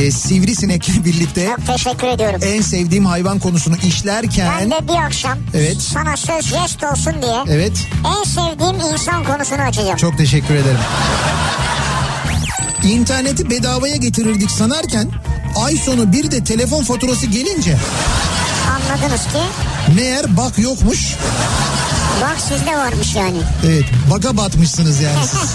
e, sivrisinekle birlikte Çok teşekkür ediyorum. en sevdiğim hayvan konusunu işlerken Ben de bir akşam Evet. sana söz jest olsun diye evet en sevdiğim insan konusunu açacağım. çok teşekkür ederim. İnterneti bedavaya getirirdik sanarken ay sonu bir de telefon faturası gelince Anladınız ki meğer bak yokmuş. bak sizde varmış yani. Evet baga batmışsınız yani siz.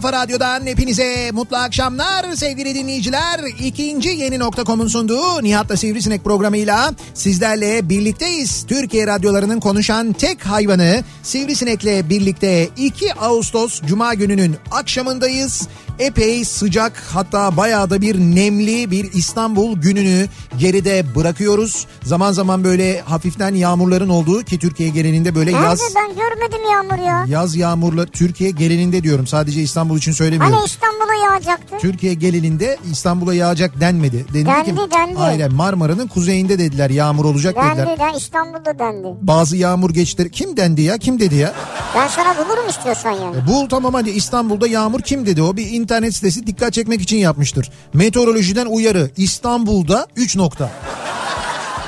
kafa radyodan hepinize mutlu akşamlar sevgili dinleyiciler. İkinci yeni nokta.com'un sunduğu Nihat'la Sivrisinek programıyla sizlerle birlikteyiz. Türkiye radyolarının konuşan tek hayvanı Sivrisinek'le birlikte 2 Ağustos Cuma gününün akşamındayız. Epey sıcak hatta bayağı da bir nemli bir İstanbul gününü geride bırakıyoruz. Zaman zaman böyle hafiften yağmurların olduğu ki Türkiye genelinde böyle Nerede yaz ben görmedim yağmur ya. Yaz yağmurla Türkiye genelinde diyorum sadece İstanbul için söylemiyorum. Hani İstanbul'a yağacaktı. Türkiye genelinde İstanbul'a yağacak denmedi. Denildi Dendi, ki, dendi. Hayır Marmara'nın kuzeyinde dediler yağmur olacak dediler. Dendi de İstanbul'da dendi. Bazı yağmur geçti. Kim dendi ya kim dedi ya? Ben sana bulurum istiyorsan yani. E, Bul tamam hadi İstanbul'da yağmur kim dedi? O bir internet sitesi dikkat çekmek için yapmıştır. Meteorolojiden uyarı İstanbul'da 3 nokta.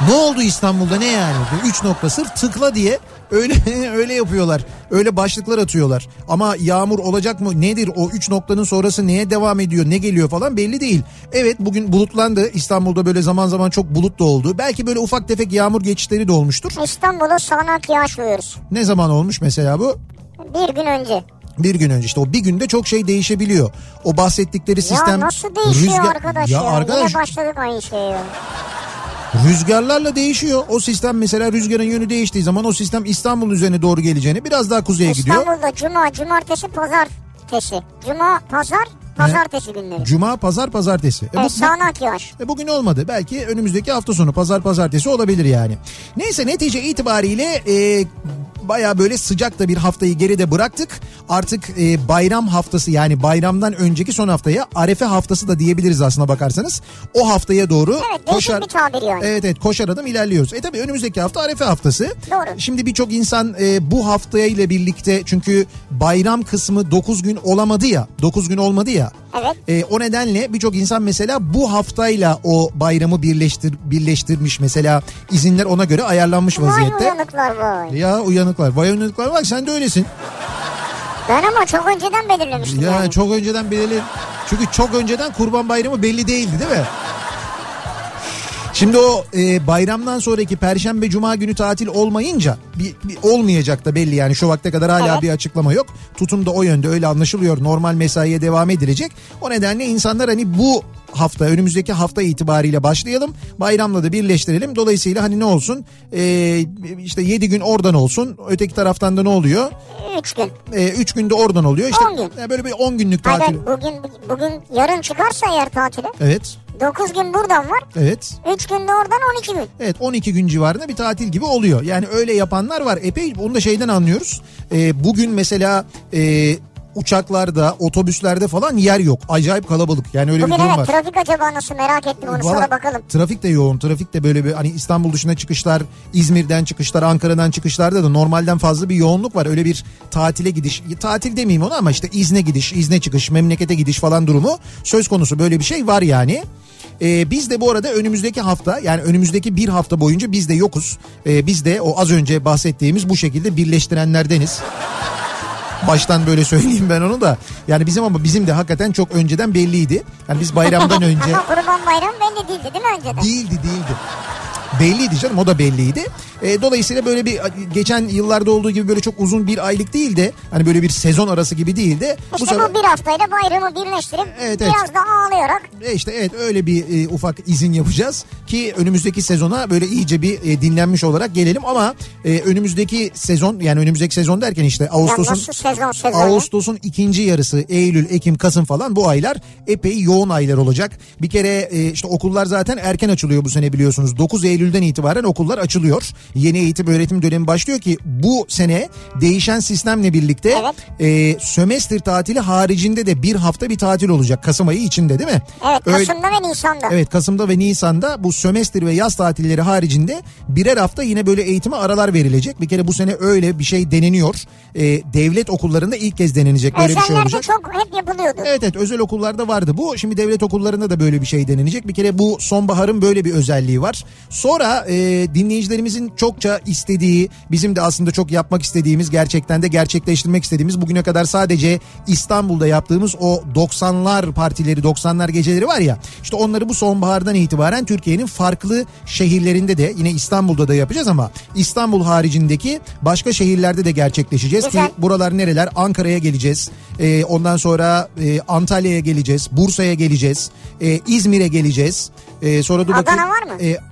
Ne oldu İstanbul'da ne yani? 3 nokta sırf tıkla diye öyle öyle yapıyorlar. Öyle başlıklar atıyorlar. Ama yağmur olacak mı? Nedir o 3 noktanın sonrası neye devam ediyor? Ne geliyor falan belli değil. Evet bugün bulutlandı. İstanbul'da böyle zaman zaman çok bulut da oldu. Belki böyle ufak tefek yağmur geçişleri de olmuştur. İstanbul'a sağanak yağış duyuyoruz. Ne zaman olmuş mesela bu? Bir gün önce. Bir gün önce işte o bir günde çok şey değişebiliyor. O bahsettikleri sistem ya nasıl değişiyor rüzgar- arkadaş ya ya? arkadaş Yine başladık aynı şeye rüzgarlarla değişiyor. O sistem mesela rüzgarın yönü değiştiği zaman o sistem İstanbul üzerine doğru geleceğini biraz daha kuzeye gidiyor. İstanbul'da cuma, cumartesi, pazartesi. Cuma, pazar, pazartesi günleri. Cuma, pazar, pazartesi. E, bu- Evet, sağanak yağış. E bugün olmadı. Belki önümüzdeki hafta sonu pazar pazartesi olabilir yani. Neyse netice itibariyle e, baya böyle sıcak da bir haftayı geride bıraktık. Artık e, bayram haftası yani bayramdan önceki son haftaya Arefe haftası da diyebiliriz aslına bakarsanız. O haftaya doğru Evet, tabir yani. Evet evet koşar adım ilerliyoruz. E tabi önümüzdeki hafta Arefe haftası. Doğru. Şimdi birçok insan e, bu haftaya ile birlikte çünkü bayram kısmı 9 gün olamadı ya 9 gün olmadı ya. Evet. E, o nedenle birçok insan mesela bu haftayla o bayramı birleştir birleştirmiş mesela izinler ona göre ayarlanmış Vay vaziyette. uyanıklar vay. Ya uyanıklar. Vay uyanıklar bak sen de öylesin. Ben ama çok önceden belirlemiştim Ya yani. çok önceden belirli. Çünkü çok önceden kurban bayramı belli değildi değil mi? Şimdi o e, bayramdan sonraki perşembe cuma günü tatil olmayınca bir, bir olmayacak da belli yani şu vakte kadar hala Evet. bir açıklama yok. Tutum da o yönde öyle anlaşılıyor. Normal mesaiye devam edilecek. O nedenle insanlar hani bu hafta önümüzdeki hafta itibariyle başlayalım. Bayramla da birleştirelim. Dolayısıyla hani ne olsun e, işte 7 gün oradan olsun. Öteki taraftan da ne oluyor? Üç gün. 3 günde oradan oluyor. İşte 10 gün. e, böyle bir 10 günlük Hayır tatil. bugün, bugün yarın çıkarsa eğer tatile Evet. 9 gün buradan var. Evet. 3 günde oradan 12 gün. Evet 12 gün civarında bir tatil gibi oluyor. Yani öyle yapanlar var. Epey onu da şeyden anlıyoruz. Ee, bugün mesela e, uçaklarda, otobüslerde falan yer yok. Acayip kalabalık. Yani öyle Bugün bir durum evet var. trafik acaba nasıl merak ettim onu Valla sonra bakalım. Trafik de yoğun. Trafik de böyle bir hani İstanbul dışına çıkışlar, İzmir'den çıkışlar, Ankara'dan çıkışlarda da normalden fazla bir yoğunluk var. Öyle bir tatile gidiş, tatil demeyeyim ona ama işte izne gidiş, izne çıkış, memlekete gidiş falan durumu söz konusu. Böyle bir şey var yani. Ee, biz de bu arada önümüzdeki hafta yani önümüzdeki bir hafta boyunca biz de yokuz. Ee, biz de o az önce bahsettiğimiz bu şekilde birleştirenlerdeniz. Baştan böyle söyleyeyim ben onu da. Yani bizim ama bizim de hakikaten çok önceden belliydi. Yani biz bayramdan önce Ama kurban bayramı belli değildi değil mi önceden? değildi değildi. Belliydi canım o da belliydi. E, dolayısıyla böyle bir geçen yıllarda olduğu gibi böyle çok uzun bir aylık değil de hani böyle bir sezon arası gibi değil de bu İşte sefer bu bir haftayla bayramı birleştirip Evet, evet. biraz da ağlayarak e işte evet öyle bir e, ufak izin yapacağız ki önümüzdeki sezona böyle iyice bir e, dinlenmiş olarak gelelim ama e, önümüzdeki sezon yani önümüzdeki sezon derken işte Ağustos'un sezon sezon? Ağustos'un ikinci yarısı Eylül, Ekim, Kasım falan bu aylar epey yoğun aylar olacak. Bir kere e, işte okullar zaten erken açılıyor bu sene biliyorsunuz. 9 Eylül'den itibaren okullar açılıyor. Yeni eğitim öğretim dönemi başlıyor ki bu sene değişen sistemle birlikte Evet. e, sömestr tatili haricinde de bir hafta bir tatil olacak. Kasım ayı içinde değil mi? Evet Öyle- Kasım'da ve Nisan'da. Evet Kasım'da ve Nisan'da bu sömestr ve yaz tatilleri haricinde birer hafta yine böyle eğitime aralar verilecek. Bir kere bu sene öyle bir şey deneniyor. Ee, devlet okullarında ilk kez denenecek böyle bir şey olacak. çok hep yapılıyordu. Evet evet özel okullarda vardı bu. Şimdi devlet okullarında da böyle bir şey denenecek. Bir kere bu sonbaharın böyle bir özelliği var. Sonra e, dinleyicilerimizin çokça istediği, bizim de aslında çok yapmak istediğimiz, gerçekten de gerçekleştirmek istediğimiz bugüne kadar sadece İstanbul'da yaptığımız o 90'lar partileri, 90'lar geceleri var ya. İşte onları bu sonbahardan itibaren Türkiye'nin farklı şehirlerinde de yine İstanbul'da da yapacağız ama İstanbul haricindeki başka şehirlerde de gerçekleşeceğiz Güzel. ki buralar nereler? Ankara'ya geleceğiz. Ee, ondan sonra e, Antalya'ya geleceğiz. Bursa'ya geleceğiz. e, İzmir'e geleceğiz. E, sonra dur Adana bakayım. var mı? E,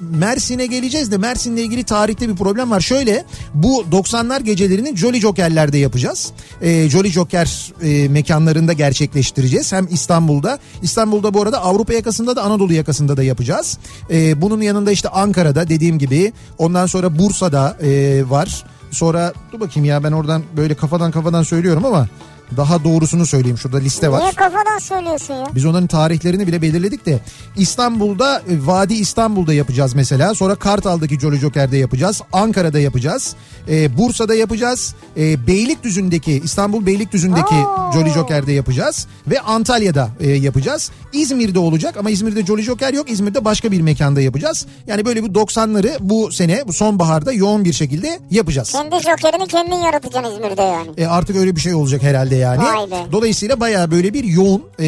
Mersin'e geleceğiz de Mersin'le ilgili tarihte bir problem var. Şöyle bu 90'lar gecelerini Jolly Joker'lerde yapacağız. Ee, Jolly Joker e, mekanlarında gerçekleştireceğiz. Hem İstanbul'da. İstanbul'da bu arada Avrupa yakasında da Anadolu yakasında da yapacağız. Ee, bunun yanında işte Ankara'da dediğim gibi ondan sonra Bursa'da e, var. Sonra dur bakayım ya ben oradan böyle kafadan kafadan söylüyorum ama daha doğrusunu söyleyeyim. Şurada liste var. Niye kafadan söylüyorsun ya? Biz onların tarihlerini bile belirledik de İstanbul'da e, Vadi İstanbul'da yapacağız mesela. Sonra Kartal'daki Jolly Joker'de yapacağız. Ankara'da yapacağız. E, Bursa'da yapacağız. E, Beylikdüzü'ndeki İstanbul Beylikdüzü'ndeki Oo. Jolly Joker'de yapacağız. Ve Antalya'da e, yapacağız. İzmir'de olacak ama İzmir'de Jolly Joker yok. İzmir'de başka bir mekanda yapacağız. Yani böyle bu 90'ları bu sene bu sonbaharda yoğun bir şekilde yapacağız. Kendi jokerini kendin yaratacaksın İzmir'de yani. E artık öyle bir şey olacak herhalde yani. Vay be. Dolayısıyla bayağı böyle bir yoğun e,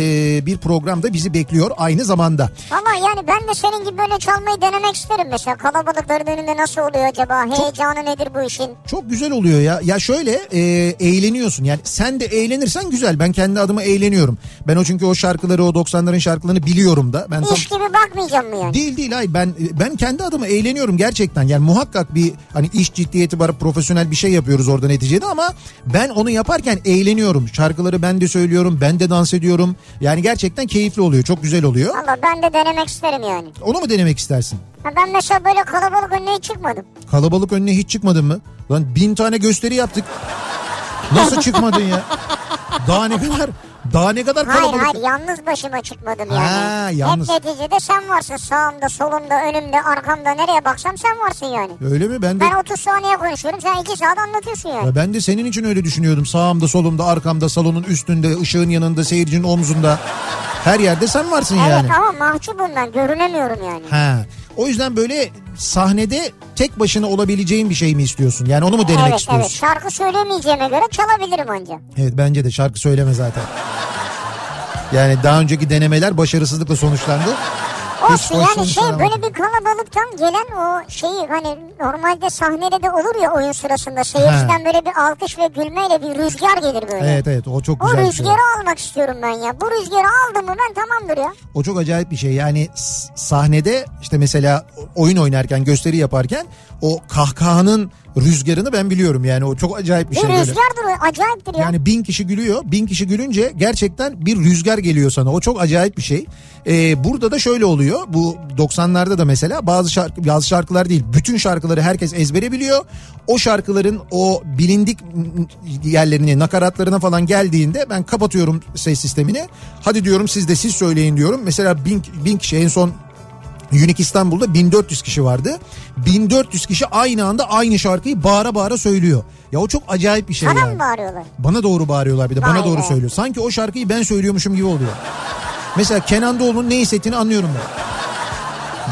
bir program da bizi bekliyor aynı zamanda. Ama yani ben de senin gibi böyle çalmayı denemek isterim mesela. Kalabalıkların önünde nasıl oluyor acaba? Heyecanı nedir bu işin? Çok güzel oluyor ya. Ya şöyle e, eğleniyorsun. Yani sen de eğlenirsen güzel. Ben kendi adıma eğleniyorum. Ben o çünkü o şarkıları o 90'ların şarkılarını biliyorum da. Ben tam İş gibi bakmayacağım mı yani? Değil değil hayır ben ben kendi adıma eğleniyorum gerçekten. Yani muhakkak bir hani iş ciddiyeti var profesyonel bir şey yapıyoruz orada neticede ama ben onu yaparken eğleniyorum. Şarkıları ben de söylüyorum ben de dans ediyorum. Yani gerçekten keyifli oluyor çok güzel oluyor. Valla ben de denemek isterim yani. Onu mu denemek istersin? Ha ben mesela böyle kalabalık önüne hiç çıkmadım. Kalabalık önüne hiç çıkmadın mı? Lan bin tane gösteri yaptık. Nasıl çıkmadın ya? Daha ne kadar daha ne kadar Hayır kalabalık. hayır yalnız başıma çıkmadım yani. Ha, yalnız. Hep neticede sen varsın sağımda solumda önümde arkamda nereye baksam sen varsın yani. Öyle mi? Ben de Ben 30 saniye konuşuyorum sen 2 saat anlatıyorsun yani. Ya ben de senin için öyle düşünüyordum. Sağımda, solumda, arkamda, salonun üstünde, ışığın yanında, seyircinin omzunda. Her yerde sen varsın Evet yani. ama mahcubum ben görünemiyorum yani. Ha. O yüzden böyle sahnede tek başına olabileceğin bir şey mi istiyorsun? Yani onu mu denemek evet istiyorsun? evet şarkı söylemeyeceğime göre çalabilirim anca. Evet bence de şarkı söyleme zaten. Yani daha önceki denemeler başarısızlıkla sonuçlandı. Hiç Olsun yani şey böyle bir kalabalıktan gelen o şeyi hani normalde sahnede de olur ya oyun sırasında seyirciden böyle bir alkış ve gülmeyle bir rüzgar gelir böyle. Evet evet o çok O güzel bir şey. rüzgarı almak istiyorum ben ya. Bu rüzgarı aldım mı ben tamamdır ya. O çok acayip bir şey. Yani sahnede işte mesela oyun oynarken, gösteri yaparken o kahkahanın rüzgarını ben biliyorum. Yani o çok acayip bir Bir şey. böyle. rüzgardır o acayiptir ya. Yani bin kişi gülüyor. Bin kişi gülünce gerçekten bir rüzgar geliyor sana. O çok acayip bir şey. Ee, burada da şöyle oluyor. Bu 90'larda da mesela bazı şarkı, bazı şarkılar değil. Bütün şarkıları herkes ezbere biliyor. O şarkıların o bilindik yerlerine, nakaratlarına falan geldiğinde ben kapatıyorum ses sistemini. Hadi diyorum siz de siz söyleyin diyorum. Mesela bin, bin kişi en son Unique İstanbul'da 1400 kişi vardı. 1400 kişi aynı anda aynı şarkıyı bağıra bağıra söylüyor. Ya o çok acayip bir şey Sana yani. mı bağırıyorlar? Bana doğru bağırıyorlar bir de bana Vay doğru be. söylüyor. Sanki o şarkıyı ben söylüyormuşum gibi oluyor. Mesela Kenan Doğulu'nun ne hissettiğini anlıyorum ben.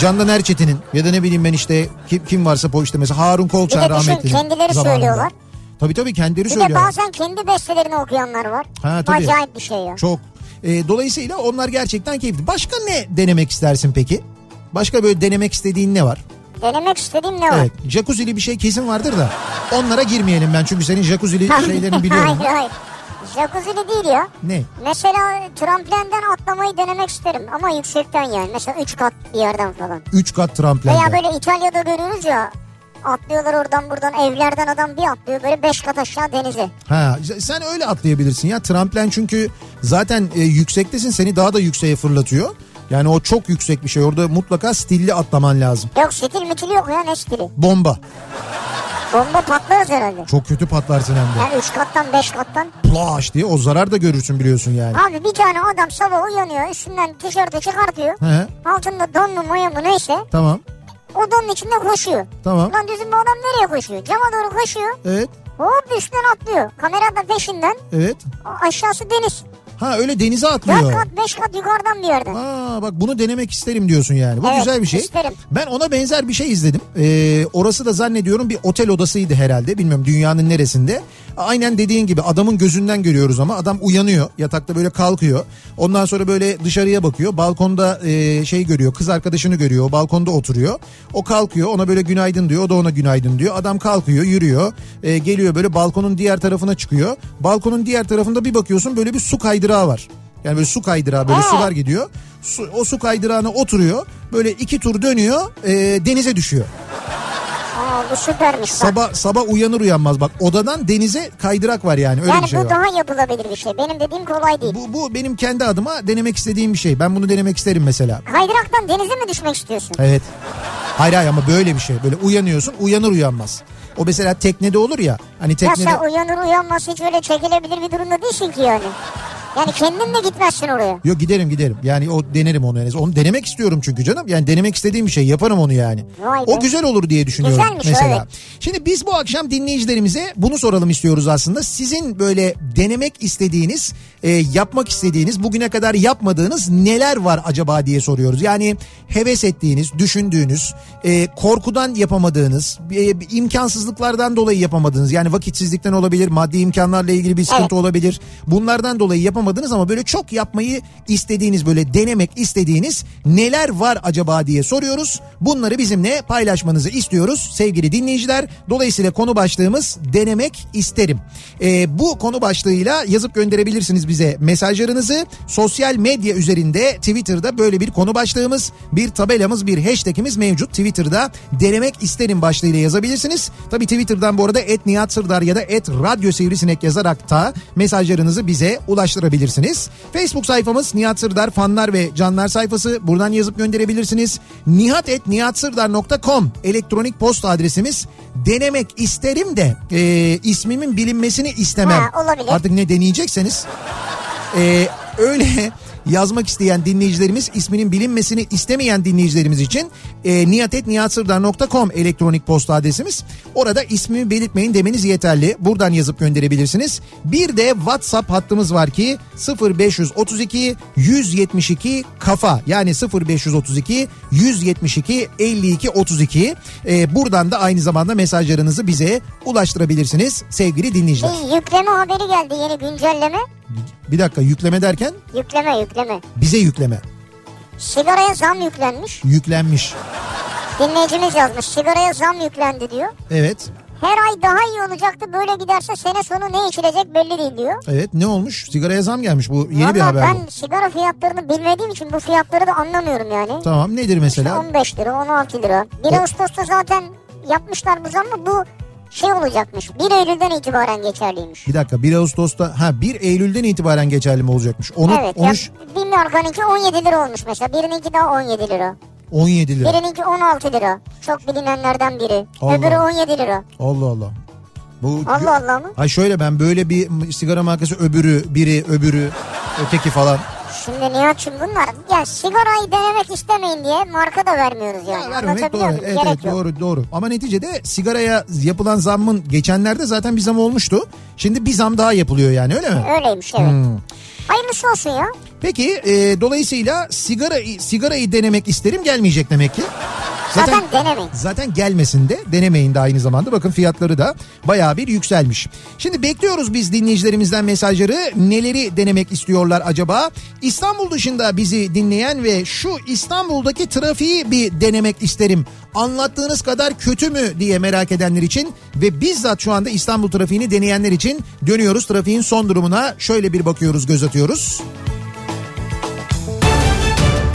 Candan Erçetin'in ya da ne bileyim ben işte kim, kim varsa po işte mesela Harun Bir Kolçak de düşün rahmetli. kendileri zamanında. söylüyorlar. Tabii tabii kendileri Bir de söylüyor. bazen kendi bestelerini okuyanlar var. Ha, tabii. Acayip bir şey ya. Çok. Ee, dolayısıyla onlar gerçekten keyifli. Başka ne denemek istersin peki? Başka böyle denemek istediğin ne var? Denemek istediğim ne var? Evet. Jacuzzi'li bir şey kesin vardır da. Onlara girmeyelim ben çünkü senin jacuzzi'li şeylerini biliyorum. hayır hayır. Jacuzzi'li değil ya. Ne? Mesela tramplenden atlamayı denemek isterim ama yüksekten yani. Mesela 3 kat bir yerden falan. Üç kat tramplende. Veya böyle İtalya'da görüyoruz ya. Atlıyorlar oradan buradan evlerden adam bir atlıyor böyle 5 kat aşağı denize. Ha, sen öyle atlayabilirsin ya. Tramplen çünkü zaten e, yüksektesin seni daha da yükseğe fırlatıyor. Yani o çok yüksek bir şey. Orada mutlaka stilli atlaman lazım. Yok stil mitil yok ya ne stili. Bomba. Bomba patlarız herhalde. Çok kötü patlarsın hem de. Yani 3 kattan 5 kattan. Plaş diye o zarar da görürsün biliyorsun yani. Abi bir tane adam sabah uyanıyor üstünden tişörtü çıkartıyor. He, Altında don mu maya mı neyse. tamam. O donun içinde koşuyor. Tamam. Lan diyorsun bu adam nereye koşuyor? Cama doğru koşuyor. Evet. Hop üstünden atlıyor. Kamera da peşinden. Evet. Aşağısı deniz. Ha öyle denize 4 atlıyor. kat 5 kat yukarıdan bir yerden. Aa bak bunu denemek isterim diyorsun yani. Bu Evet, güzel bir şey. isterim. Ben ona benzer bir şey izledim. Ee, orası da zannediyorum bir otel odasıydı herhalde. Bilmiyorum dünyanın neresinde. Aynen dediğin gibi adamın gözünden görüyoruz ama adam uyanıyor. Yatakta böyle kalkıyor. Ondan sonra böyle dışarıya bakıyor. Balkonda e, şey görüyor. Kız arkadaşını görüyor. Balkonda oturuyor. O kalkıyor. Ona böyle günaydın diyor. O da ona günaydın diyor. Adam kalkıyor, yürüyor. E, geliyor böyle balkonun diğer tarafına çıkıyor. Balkonun diğer tarafında bir bakıyorsun böyle bir su kaydırağı var. Yani böyle su kaydırağı böyle Aa. sular gidiyor. Su, o su kaydırağına oturuyor. Böyle iki tur dönüyor. e, denize düşüyor. Bu süpermiş bak. Sabah sabah uyanır uyanmaz bak odadan denize kaydırak var yani öyle yani bir şey bu var. daha yapılabilir bir şey. Benim dediğim kolay değil. Bu, bu benim kendi adıma denemek istediğim bir şey. Ben bunu denemek isterim mesela. Kaydıraktan denize mi düşmek istiyorsun? Evet. Hayır hayır ama böyle bir şey. Böyle uyanıyorsun uyanır uyanmaz. O mesela teknede olur ya. Hani Ya teknede... sen uyanır uyanmaz hiç öyle çekilebilir bir durumda değilsin ki yani. Yani kendin de gitmezsin oraya. Yok giderim giderim. Yani o denerim onu. Yani. Onu denemek istiyorum çünkü canım. Yani denemek istediğim bir şey yaparım onu yani. Vay be. O güzel olur diye düşünüyorum Güzelmiş mesela. evet. Şimdi biz bu akşam dinleyicilerimize bunu soralım istiyoruz aslında. Sizin böyle denemek istediğiniz, e, yapmak istediğiniz, bugüne kadar yapmadığınız neler var acaba diye soruyoruz. Yani heves ettiğiniz, düşündüğünüz, e, korkudan yapamadığınız, e, imkansızlıklardan dolayı yapamadığınız. Yani vakitsizlikten olabilir, maddi imkanlarla ilgili bir sıkıntı Evet. olabilir. Bunlardan dolayı yapamadınız ama böyle çok yapmayı istediğiniz böyle denemek istediğiniz neler var acaba diye soruyoruz. Bunları bizimle paylaşmanızı istiyoruz sevgili dinleyiciler. Dolayısıyla konu başlığımız denemek isterim. Ee, bu konu başlığıyla yazıp gönderebilirsiniz bize mesajlarınızı. Sosyal medya üzerinde Twitter'da böyle bir konu başlığımız, bir tabelamız, bir hashtagimiz mevcut. Twitter'da denemek isterim başlığıyla yazabilirsiniz. Tabii Twitter'dan bu arada et Nihat Sırdar ya da et Radyo Sivrisinek yazarak da mesajlarınızı bize ulaştırabilirsiniz. Facebook sayfamız Nihat Sırdar fanlar ve canlar sayfası. Buradan yazıp gönderebilirsiniz. nihatetnihatsırdar.com elektronik posta adresimiz. Denemek isterim de e, ismimin bilinmesini istemem. Ha, olabilir. Artık ne deneyecekseniz. E, öyle yazmak isteyen dinleyicilerimiz isminin bilinmesini istemeyen dinleyicilerimiz için e, nihatetnihatsırdar.com elektronik posta adresimiz. Orada ismimi belirtmeyin demeniz yeterli. Buradan yazıp gönderebilirsiniz. Bir de WhatsApp hattımız var ki 0532 172 kafa yani 0532 172 52 32. E, buradan da aynı zamanda mesajlarınızı bize ulaştırabilirsiniz sevgili dinleyiciler. Bir yükleme haberi geldi yeni güncelleme. Bir dakika yükleme derken Yükleme yükleme. bize yükleme. Sigaraya zam yüklenmiş. Yüklenmiş. Dinleyicimiz yazmış sigaraya zam yüklendi diyor. Evet. Her ay daha iyi olacaktı böyle giderse sene sonu ne içilecek belli değil diyor. Evet ne olmuş? Sigaraya zam gelmiş. Bu yeni bir Vallahi haber ben bu. sigara fiyatlarını bilmediğim için bu fiyatları da anlamıyorum yani. Tamam nedir mesela? 15 lira 16 lira. 1 O- Ağustos'ta zaten yapmışlar bu zammı bu şey olacakmış. 1 Eylül'den itibaren geçerliymiş. Bir dakika 1 Ağustos'ta ha 1 Eylül'den itibaren geçerli mi olacakmış? Onu, evet onu ya bir markanınki 17 lira olmuş mesela. Birininki daha 17 lira. 17 lira. Birininki 16 lira. Çok bilinenlerden biri. Allah. Öbürü 17 lira. Allah Allah. Bu Allah Allah mı? Ay şöyle ben böyle bir sigara markası öbürü, biri, öbürü, öteki falan. Şimdi Nihat'cığım bunlar ya sigarayı denemek istemeyin diye marka da vermiyoruz yani. Ya vermemek doğru. Evet, Gerek evet yok. doğru doğru. Ama neticede sigaraya yapılan zammın geçenlerde zaten bir zam olmuştu. Şimdi bir zam daha yapılıyor yani öyle mi? Öyleymiş evet. Hmm. Hayırlısı olsun ya. Peki e, dolayısıyla sigara sigarayı denemek isterim gelmeyecek demek ki. Zaten denemeyin. Zaten gelmesin de denemeyin de aynı zamanda. Bakın fiyatları da bayağı bir yükselmiş. Şimdi bekliyoruz biz dinleyicilerimizden mesajları. Neleri denemek istiyorlar acaba? İstanbul dışında bizi dinleyen ve şu İstanbul'daki trafiği bir denemek isterim. Anlattığınız kadar kötü mü diye merak edenler için ve bizzat şu anda İstanbul trafiğini deneyenler için dönüyoruz. Trafiğin son durumuna şöyle bir bakıyoruz, göz atıyoruz.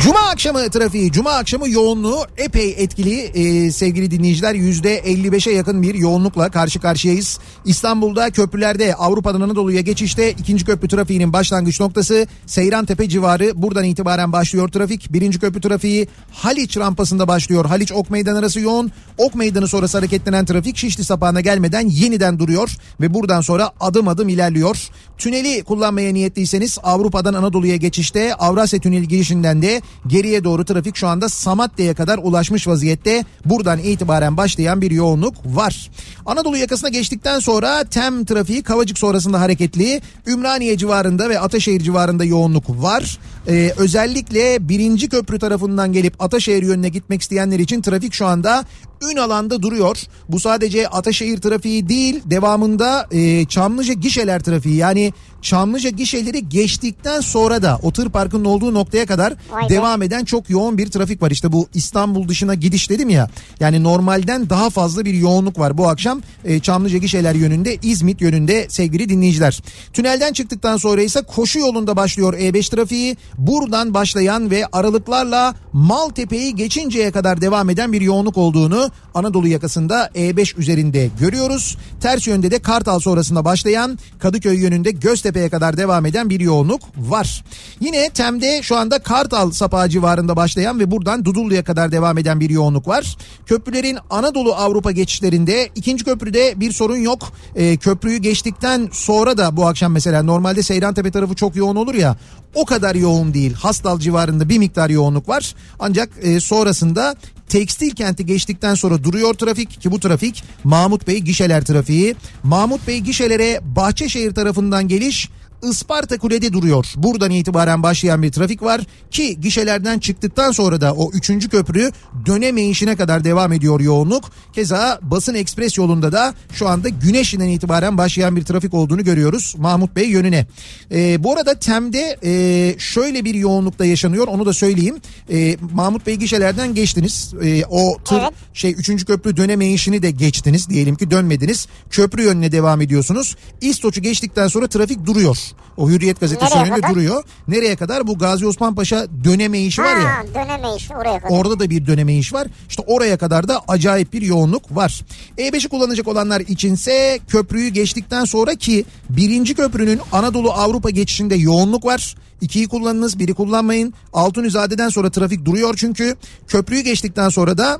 Cuma akşamı trafiği, cuma akşamı yoğunluğu epey etkili ee, sevgili dinleyiciler. %55'e yakın bir yoğunlukla karşı karşıyayız. İstanbul'da köprülerde Avrupa'dan Anadolu'ya geçişte ikinci köprü trafiğinin başlangıç noktası Seyrantepe civarı. Buradan itibaren başlıyor trafik. Birinci köprü trafiği Haliç rampasında başlıyor. Haliç Ok Meydan arası yoğun. Ok Meydanı sonrası hareketlenen trafik Şişli sapağına gelmeden yeniden duruyor ve buradan sonra adım adım ilerliyor. Tüneli kullanmaya niyetliyseniz Avrupa'dan Anadolu'ya geçişte Avrasya Tüneli girişinden de geriye doğru trafik şu anda Samatya'ya kadar ulaşmış vaziyette. Buradan itibaren başlayan bir yoğunluk var. Anadolu yakasına geçtikten sonra Tem trafiği Kavacık sonrasında hareketli. Ümraniye civarında ve Ataşehir civarında yoğunluk var. Ee, özellikle birinci köprü tarafından gelip Ataşehir yönüne gitmek isteyenler için trafik şu anda ün alanda duruyor. Bu sadece Ataşehir trafiği değil devamında e, Çamlıca gişeler trafiği yani Çamlıca gişeleri geçtikten sonra da o tır parkının olduğu noktaya kadar Vay be. devam eden çok yoğun bir trafik var. İşte bu İstanbul dışına gidiş dedim ya yani normalden daha fazla bir yoğunluk var bu akşam e, Çamlıca gişeler yönünde İzmit yönünde sevgili dinleyiciler. Tünelden çıktıktan sonra ise koşu yolunda başlıyor E5 trafiği. Buradan başlayan ve aralıklarla Maltepe'yi geçinceye kadar devam eden bir yoğunluk olduğunu Anadolu yakasında E5 üzerinde görüyoruz. Ters yönde de Kartal sonrasında başlayan Kadıköy yönünde Göztepe'ye kadar devam eden bir yoğunluk var. Yine Tem'de şu anda Kartal sapağı civarında başlayan ve buradan Dudullu'ya kadar devam eden bir yoğunluk var. Köprülerin Anadolu Avrupa geçişlerinde ikinci köprüde bir sorun yok. Ee, köprüyü geçtikten sonra da bu akşam mesela normalde Seyrantepe tarafı çok yoğun olur ya o kadar yoğun değil. Hastal civarında bir miktar yoğunluk var. Ancak e, sonrasında Tekstil kenti geçtikten sonra duruyor trafik ki bu trafik Mahmut Bey gişeler trafiği. Mahmut Bey gişelere Bahçeşehir tarafından geliş Isparta Kule'de duruyor. Buradan itibaren başlayan bir trafik var ki gişelerden çıktıktan sonra da o üçüncü köprü dönemeyişine kadar devam ediyor yoğunluk. Keza basın ekspres yolunda da şu anda güneşinden itibaren başlayan bir trafik olduğunu görüyoruz Mahmut Bey yönüne. Ee, bu arada Tem'de e, şöyle bir yoğunlukta yaşanıyor onu da söyleyeyim. Ee, Mahmut Bey gişelerden geçtiniz. Ee, o tır Evet. şey üçüncü köprü dönemeyişini de geçtiniz diyelim ki dönmediniz. Köprü yönüne devam ediyorsunuz. İstoç'u geçtikten sonra trafik duruyor. O Hürriyet gazetesi Nereye önünde kadar? duruyor. Nereye kadar? Bu Gazi Osman Paşa dönemeyişi var ya. Ha dönemeyiş oraya kadar. Orada da bir dönemeyiş var. İşte oraya kadar da acayip bir yoğunluk var. E5'i kullanacak olanlar içinse köprüyü geçtikten sonra ki birinci köprünün Anadolu Avrupa geçişinde yoğunluk var. İkiyi kullanınız biri kullanmayın. Altunizade'den sonra trafik duruyor çünkü. Köprüyü geçtikten sonra da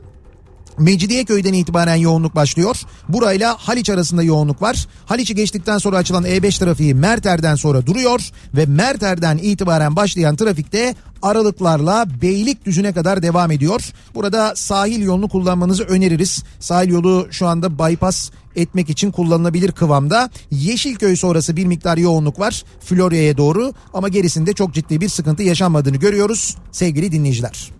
Mecidiyeköy'den itibaren yoğunluk başlıyor. Burayla Haliç arasında yoğunluk var. Haliç'i geçtikten sonra açılan E5 trafiği Merter'den sonra duruyor ve Merter'den itibaren başlayan trafikte aralıklarla Beylikdüzü'ne kadar devam ediyor. Burada sahil yolunu kullanmanızı öneririz. Sahil yolu şu anda bypass etmek için kullanılabilir kıvamda. Yeşilköy sonrası bir miktar yoğunluk var Florya'ya doğru ama gerisinde çok ciddi bir sıkıntı yaşanmadığını görüyoruz sevgili dinleyiciler.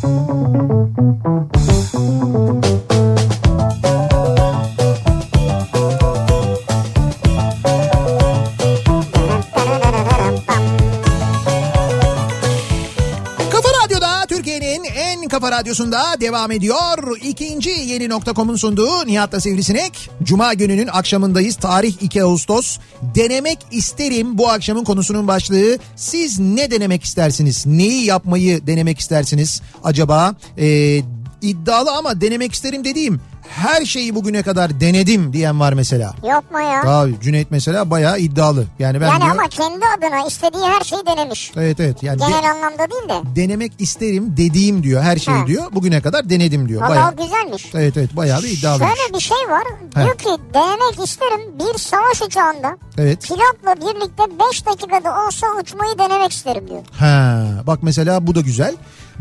Radyosunda devam ediyor. İkinci yeni nokta.com'un sunduğu Nihat'la Sivrisinek. Cuma gününün akşamındayız. Tarih 2 Ağustos. Denemek isterim bu akşamın konusunun başlığı. Siz ne denemek istersiniz? Neyi yapmayı denemek istersiniz acaba? Ee, iddialı ama denemek isterim dediğim her şeyi bugüne kadar denedim diyen var mesela. Yapma ya. Abi Cüneyt mesela bayağı iddialı. Yani ben yani diyor, ama kendi adına istediği her şeyi denemiş. Evet evet yani de- Genel anlamda değil de. denemek isterim dediğim diyor her şeyi Ha. diyor. Bugüne kadar denedim diyor. Bayağı, güzelmiş. evet evet bayağı bir iddialıymış. Şöyle bir şey var. He. Diyor ki denemek isterim bir savaş uçağında Evet. pilotla birlikte 5 dakikada olsa uçmayı denemek isterim diyor. Ha, bak mesela bu da güzel.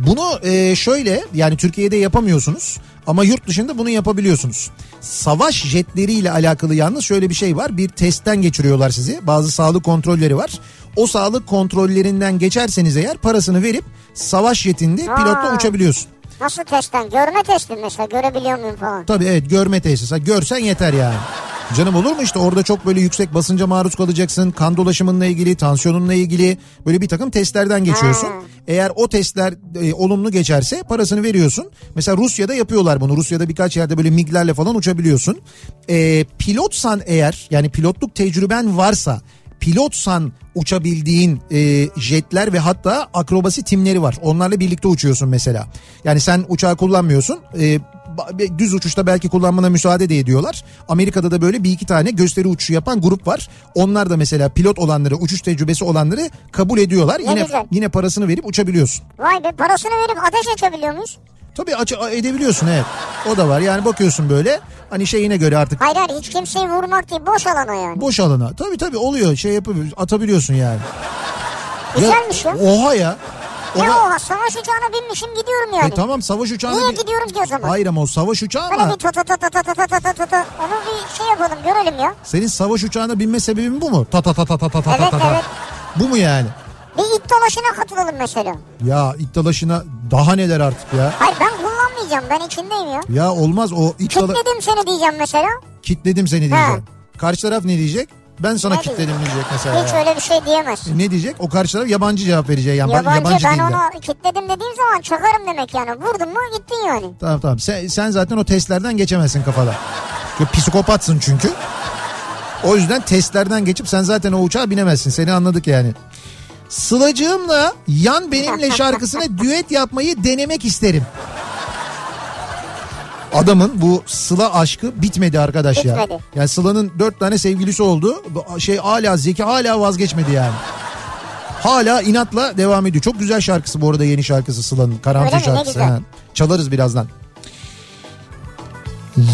Bunu e, şöyle yani Türkiye'de yapamıyorsunuz ama yurt dışında bunu yapabiliyorsunuz. Savaş jetleriyle alakalı yalnız şöyle bir şey var. Bir testten geçiriyorlar sizi. Bazı sağlık kontrolleri var. O sağlık kontrollerinden geçerseniz eğer parasını verip savaş jetinde pilotla uçabiliyorsun. Nasıl testten? Görme testi mesela görebiliyor muyum falan. Tabii evet görme tesisi. Ha, Görsen yeter yani. Canım olur mu işte orada çok böyle yüksek basınca maruz kalacaksın. Kan dolaşımınla ilgili, tansiyonunla ilgili böyle bir takım testlerden geçiyorsun. Ha. Eğer o testler e, olumlu geçerse parasını veriyorsun. Mesela Rusya'da yapıyorlar bunu. Rusya'da birkaç yerde böyle miglerle falan uçabiliyorsun. E, pilotsan eğer yani pilotluk tecrüben varsa pilotsan uçabildiğin e, jetler ve hatta akrobasi timleri var. Onlarla birlikte uçuyorsun mesela. Yani sen uçağı kullanmıyorsun. E, düz uçuşta belki kullanmana müsaade de ediyorlar. Amerika'da da böyle bir iki tane gösteri uçuşu yapan grup var. Onlar da mesela pilot olanları, uçuş tecrübesi olanları kabul ediyorlar. Ne yine güzel. yine parasını verip uçabiliyorsun. Vay be parasını verip ateş açabiliyor muyuz? Tabii aç edebiliyorsun evet. O da var. Yani bakıyorsun böyle hani şeyine göre artık Hayır hayır hiç kimseyi vurmak değil boş alana yani. boş alana. Tabii tabii oluyor. Şey yapabiliyorsun. Atabiliyorsun yani. Güzelmiş ya. Oha ya. Ne oha savaş uçağına binmişim gidiyorum yani. E tamam savaş uçağına Niye gidiyorum ki o zaman? Hayır ama o savaş uçağı Böyle ama bir ta ta ta ta ta ta ta ta ta ta. Onu bir şey yapalım görelim ya. senin savaş uçağına binme sebebin bu mu? Ta ta ta ta ta ta ta Evet, ta ta. evet. Bu mu yani? Bir it dolaşına katılalım mesela. Ya iddialaşına daha neler artık ya. Hayır ben kullanmayacağım ben içindeyim ya. Ya olmaz o iddiala... Kitledim seni diyeceğim mesela. Kitledim seni diyeceğim. Karşı taraf ne diyecek? Ben sana Ne kitledim diyecek? diyecek mesela. Hiç ya. öyle bir şey diyemez. Ne diyecek? O karşı taraf yabancı cevap verecek. Yani Yabancı, yabancı ben dilde. onu kitledim dediğim zaman çakarım demek yani. Vurdun mu gittin yani. Tamam tamam. Sen, sen zaten o testlerden geçemezsin kafada. Çünkü psikopatsın çünkü. O yüzden testlerden geçip sen zaten o uçağa binemezsin. Seni anladık yani. Sılacığımla Yan Benimle şarkısına düet yapmayı denemek isterim. Adamın bu Sıla aşkı bitmedi arkadaş ya. Bitmedi. Yani Sıla'nın dört tane sevgilisi oldu. Şey hala Zeki hala vazgeçmedi yani. Hala inatla devam ediyor. Çok güzel şarkısı bu arada yeni şarkısı Sıla'nın. Karanfil Öyle şarkısı. Ha. Çalarız birazdan.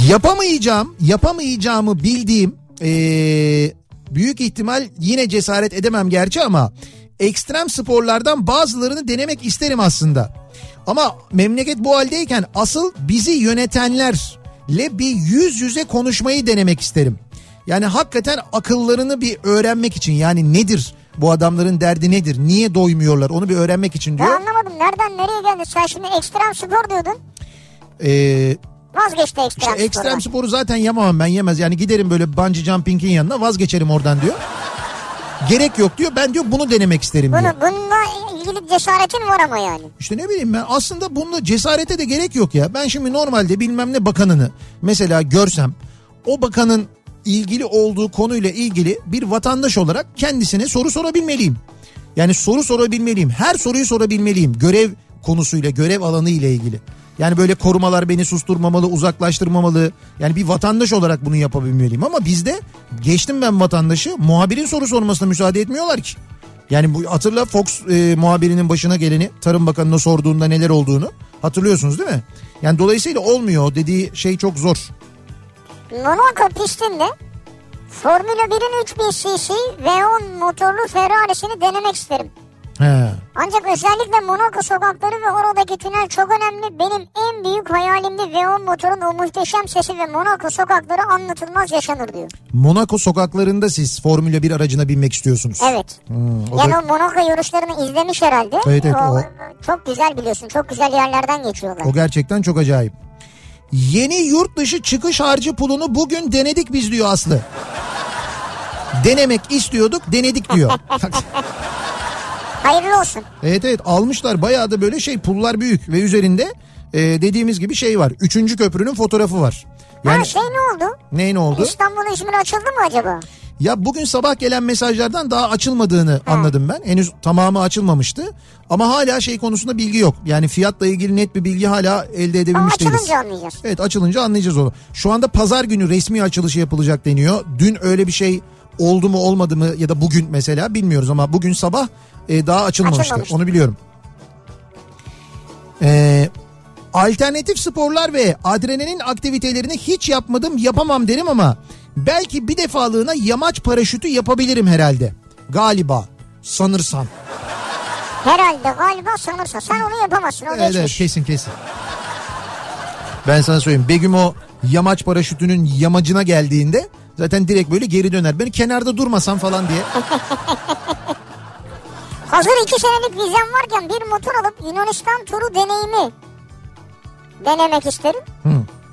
Yapamayacağım, yapamayacağımı bildiğim ee, büyük ihtimal yine cesaret edemem gerçi ama ekstrem sporlardan bazılarını denemek isterim aslında. Ama memleket bu haldeyken asıl bizi yönetenlerle bir yüz yüze konuşmayı denemek isterim. Yani hakikaten akıllarını bir öğrenmek için yani nedir bu adamların derdi nedir? Niye doymuyorlar? Onu bir öğrenmek için diyor. anlamadım nereden nereye geldi? Sen şimdi ekstrem spor diyordun. Ee, Vazgeçti ekstrem İşte ekstrem spordan. sporu zaten yapamam ben yemez. Yani giderim böyle bungee jumping'in yanına vazgeçerim oradan diyor. Gerek yok diyor. Ben diyor bunu denemek isterim diyor. Bunu, bununla ilgili cesaretin var ama yani. İşte ne bileyim ben aslında bunda cesarete de gerek yok ya. Ben şimdi normalde bilmem ne bakanını mesela görsem o bakanın ilgili olduğu konuyla ilgili bir vatandaş olarak kendisine soru sorabilmeliyim. Yani soru sorabilmeliyim. Her soruyu sorabilmeliyim. Görev konusuyla, görev alanı ile ilgili. Yani böyle korumalar beni susturmamalı, uzaklaştırmamalı. Yani bir vatandaş olarak bunu yapabilmeliyim. Ama bizde geçtim ben vatandaşı muhabirin soru sormasına müsaade etmiyorlar ki. Yani bu hatırla Fox e, muhabirinin başına geleni Tarım Bakanı'na sorduğunda neler olduğunu hatırlıyorsunuz değil mi? Yani dolayısıyla olmuyor dediği şey çok zor. Monaco pistinde Formula 1'in 3000 cc V10 motorlu Ferrari'sini denemek isterim. He. Ancak özellikle Monaco sokakları ve oradaki tünel çok önemli. Benim en büyük hayalimde V10 motorun o muhteşem sesi ve Monaco sokakları anlatılmaz yaşanır diyor. Monaco sokaklarında siz Formula 1 aracına binmek istiyorsunuz. Evet. Hmm, o yani da- o Monaco yarışlarını izlemiş herhalde. Evet, evet, o- Çok güzel biliyorsun. Çok güzel yerlerden geçiyorlar. O gerçekten çok acayip. Yeni yurt dışı çıkış harcı pulunu bugün denedik biz diyor Aslı. Denemek istiyorduk denedik diyor. Hayırlı olsun. evet evet almışlar bayağı da böyle şey pullar büyük ve üzerinde e, dediğimiz gibi şey var. Üçüncü köprünün fotoğrafı var. Yani Ha şey ne oldu? ne ne oldu? İstanbul İzmir açıldı mı acaba? Ya bugün sabah gelen mesajlardan daha açılmadığını anladım ben. Henüz tamamı açılmamıştı. Ama hala şey konusunda bilgi yok. Yani fiyatla ilgili net bir bilgi hala elde edebilmiş değiliz. açılınca anlayacağız. Evet açılınca anlayacağız onu. Şu anda pazar günü resmi açılışı yapılacak deniyor. Dün öyle bir şey oldu mu olmadı mı ya da bugün mesela bilmiyoruz ama bugün sabah e, daha açılmamıştı. Açılmamıştı. Onu biliyorum. Ee, alternatif sporlar ve adrenalin aktivitelerini hiç yapmadım yapamam derim ama belki bir defalığına yamaç paraşütü yapabilirim herhalde. Galiba sanırsam. Herhalde galiba sanırsa. Sen onu yapamazsın o Evet, evet geçmiş. kesin kesin. Ben sana söyleyeyim Begüm o yamaç paraşütünün yamacına geldiğinde zaten direkt böyle geri döner. Beni kenarda durmasam falan diye. Hazır iki senelik vizem varken bir motor alıp Yunanistan turu deneyimi denemek isterim.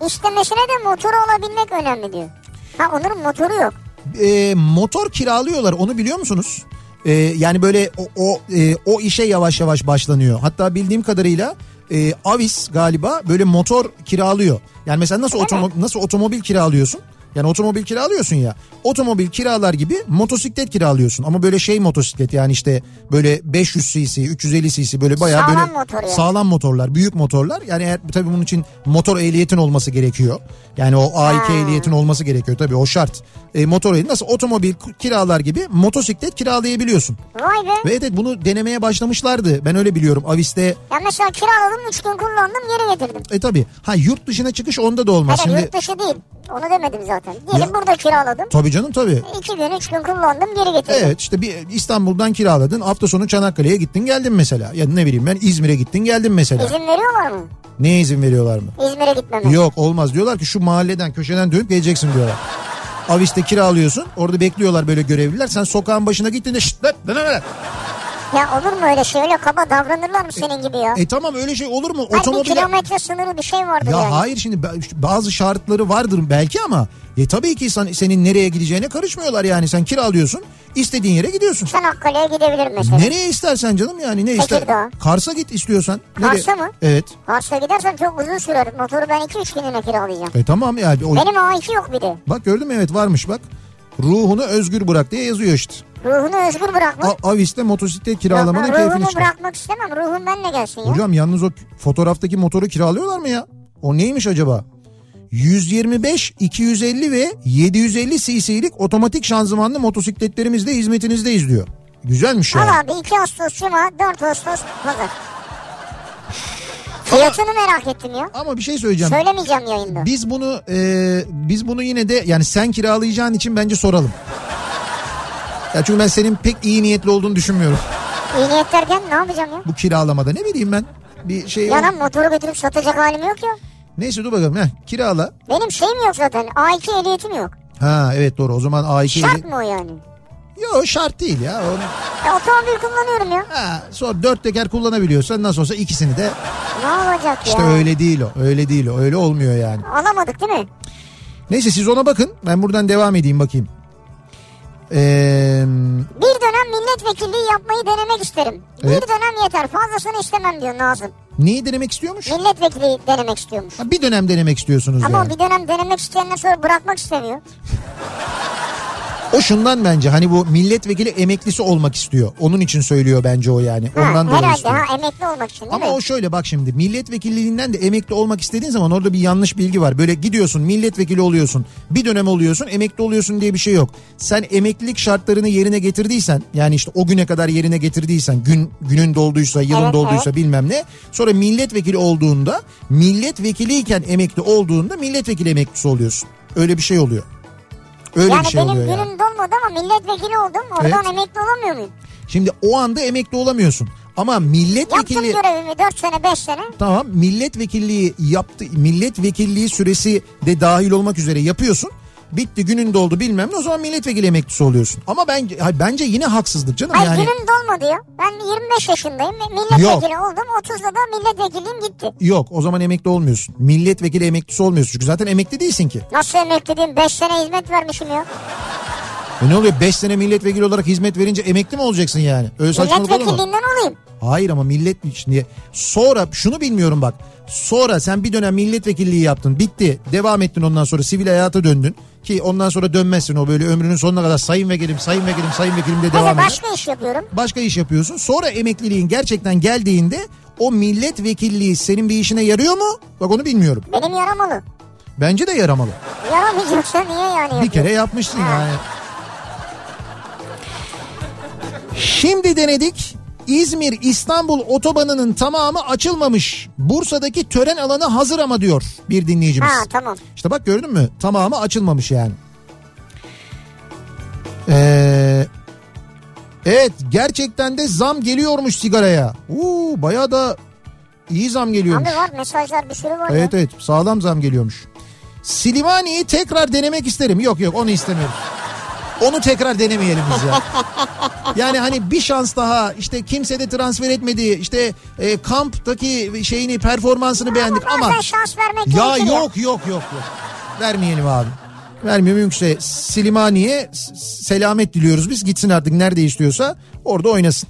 İstemesine de motoru alabilmek önemli diyor. Ha Onur'un motoru yok. e, motor kiralıyorlar onu biliyor musunuz? E, yani böyle o o, e, o işe yavaş yavaş başlanıyor. Hatta bildiğim kadarıyla e, Avis galiba böyle motor kiralıyor. Yani mesela nasıl otomo- nasıl otomobil kiralıyorsun? Yani otomobil kiralıyorsun ya. Otomobil kiralar gibi motosiklet kiralıyorsun. Ama böyle şey motosiklet yani işte böyle 500 cc, 350 cc böyle bayağı Sağlam böyle motor yani. sağlam motorlar, büyük motorlar. Yani eğer, tabii bunun için motor ehliyetin olması gerekiyor. Yani o A2 Ha. ehliyetin olması gerekiyor tabii o şart. E, motor ehliyeti nasıl otomobil kiralar gibi motosiklet kiralayabiliyorsun. Vay be. Ve evet bunu denemeye başlamışlardı. Ben öyle biliyorum. Avis'te Ya mesela kiraladım 3 gün kullandım geri getirdim. e tabii ha yurt dışına çıkış onda da olmaz. Hayır Şimdi yurt dışı değil. Onu demedim zaten. Diyelim Ya- burada kiraladım. tabii canım tabii. 2 gün 3 gün kullandım geri getirdim. Evet işte bir İstanbul'dan kiraladın. Hafta sonu Çanakkale'ye gittin geldin mesela. Ya ne bileyim ben İzmir'e gittin geldin mesela. İzin veriyorlar mı? Neye izin veriyorlar mı? İzmir'e gitmeme. Yok olmaz diyorlar ki şu mahalleden köşeden dönüp geleceksin diyorlar. Avis'te kiralıyorsun orada bekliyorlar böyle görevliler. Sen sokağın başına gittiğinde şşt lan. Ya olur mu öyle şey öyle kaba davranırlar mı senin gibi ya? E tamam öyle şey olur mu? Hayır bir kilometre sınırı bir şey vardır Ya yani. hayır şimdi ba- bazı şartları vardır belki ama e tabii ki sen, senin nereye gideceğine karışmıyorlar yani. Sen kiralıyorsun istediğin yere gidiyorsun. Çanakkale'ye gidebilirim mesela. Nereye istersen canım yani ne ister? Tekirdağ. Kars'a git istiyorsan. Kars'a Nereye- mı? Evet. Kars'a gidersem çok uzun sürer. Motoru ben 2-3 gününe kiralayacağım. E tamam yani. O... Benim A2 yok bir de. Bak gördün mü evet varmış bak. Ruhunu özgür bırak diye yazıyor işte. Ruhunu özgür bırakma. A- Avis'te motosiklet Yok, kiralamanın ben keyfini ruhumu çıkar. bırakmak istemem. Ruhum benimle gelsin ya. Hocam yalnız o fotoğraftaki motoru kiralıyorlar mı ya? O neymiş acaba? 125, 250 ve 750 cc'lik otomatik şanzımanlı motosikletlerimiz de hizmetinizdeyiz diyor. Güzelmiş ya. Al abi 2 Ağustos Cuma 4 Ağustos Pazar. Fiyatını merak ettim ya. Ama bir şey söyleyeceğim. Söylemeyeceğim yayında. Biz bunu e, biz bunu yine de yani sen kiralayacağın için bence soralım. Ya çünkü ben senin pek iyi niyetli olduğunu düşünmüyorum. İyi niyet derken ne yapacağım ya? Bu kiralamada ne bileyim ben. Bir şey Ya lan motoru götürüp satacak halim yok ya. Neyse dur bakalım. Heh, kirala. Benim şeyim yok zaten. A2 ehliyetim yok. Ha evet doğru o zaman A2 Şart mı o yani? Yok şart değil ya. Onu... Ya otomobil kullanıyorum ya. Ha, sonra dört teker kullanabiliyorsan nasıl olsa ikisini de Ne olacak işte ya? öyle değil o. Öyle değil o. Öyle olmuyor yani. Alamadık değil mi? Neyse siz ona bakın. Ben buradan devam edeyim bakayım. Ee, Bir dönem milletvekilliği yapmayı denemek isterim. Evet. Bir dönem yeter. Fazlasını istemem diyor Nazım. neyi denemek istiyormuş? Milletvekili denemek istiyormuş. Ha, bir dönem denemek istiyorsunuz Ama yani. bir dönem denemek isteyenler sonra bırakmak istemiyor. O şundan bence hani bu milletvekili emeklisi olmak istiyor. Onun için söylüyor bence o yani. Ha, Ondan dolayı istiyor. ha emekli olmak için Ama mi? o şöyle bak şimdi milletvekilliğinden de emekli olmak istediğin zaman orada bir yanlış bilgi var. Böyle gidiyorsun milletvekili oluyorsun bir dönem oluyorsun emekli oluyorsun diye bir şey yok. Sen emeklilik şartlarını yerine getirdiysen yani işte o güne kadar yerine getirdiysen gün günün dolduysa yılın Evet, dolduysa bilmem ne. Sonra milletvekili olduğunda milletvekiliyken emekli olduğunda milletvekili emeklisi oluyorsun. Öyle bir şey oluyor. Öyle yani bir şey benim oluyor günüm yani. dolmadı ama milletvekili oldum. Oradan Evet. emekli olamıyor muyum? Şimdi o anda emekli olamıyorsun. Ama Yaptım milletvekili görevimi 4 sene 5 sene. Tamam milletvekilliği yaptı milletvekilliği süresi de dahil olmak üzere yapıyorsun. Bitti günün doldu bilmem ne o zaman milletvekili emeklisi oluyorsun. Ama bence hayır, bence yine haksızlık canım Hayır yani. günüm dolmadı ya. Ben 25 yaşındayım. Milletvekili oldum. 30'da da milletvekilliğim gitti. Yok o zaman emekli olmuyorsun. Milletvekili emeklisi olmuyorsun. Çünkü zaten emekli değilsin ki. Nasıl emekliliğim 5 sene hizmet vermişim ya. E ne oluyor 5 sene milletvekili olarak hizmet verince emekli mi olacaksın yani? Öyle saçmalık olur mu? Milletvekilliğinden olayım. Hayır ama millet şimdi sonra şunu bilmiyorum bak. Sonra sen bir dönem milletvekilliği yaptın bitti devam ettin ondan sonra sivil hayata döndün. Ki ondan sonra dönmezsin o böyle ömrünün sonuna kadar sayın vekilim sayın vekilim sayın vekilim de devam eder. başka iş yapıyorum. Başka iş yapıyorsun sonra emekliliğin gerçekten geldiğinde o milletvekilliği senin bir işine yarıyor mu? Bak onu bilmiyorum. Benim yaramalı. Bence de yaramalı. Yaramayacaksa niye yani Bir yapıyorum? kere yapmışsın yani. Şimdi denedik. İzmir İstanbul otobanının tamamı açılmamış. Bursa'daki tören alanı hazır ama diyor bir dinleyicimiz. Ha tamam. İşte bak gördün mü? Tamamı açılmamış yani. Ee, evet gerçekten de zam geliyormuş sigaraya. Uuu bayağı da iyi zam geliyormuş. Abi var mesajlar bir sürü var Evet ya. evet sağlam zam geliyormuş. Silimani'yi tekrar denemek isterim. Yok yok onu istemiyorum. Onu tekrar denemeyelim biz ya. Yani hani bir şans daha işte kimse de transfer etmedi. İşte e, kamptaki şeyini performansını beğendik ama şans vermek ya ya. yok yok yok yok. Vermeyelim abi. Vermiyor mümkünse Silimani'ye selamet diliyoruz biz. Gitsin artık nerede istiyorsa orada oynasın.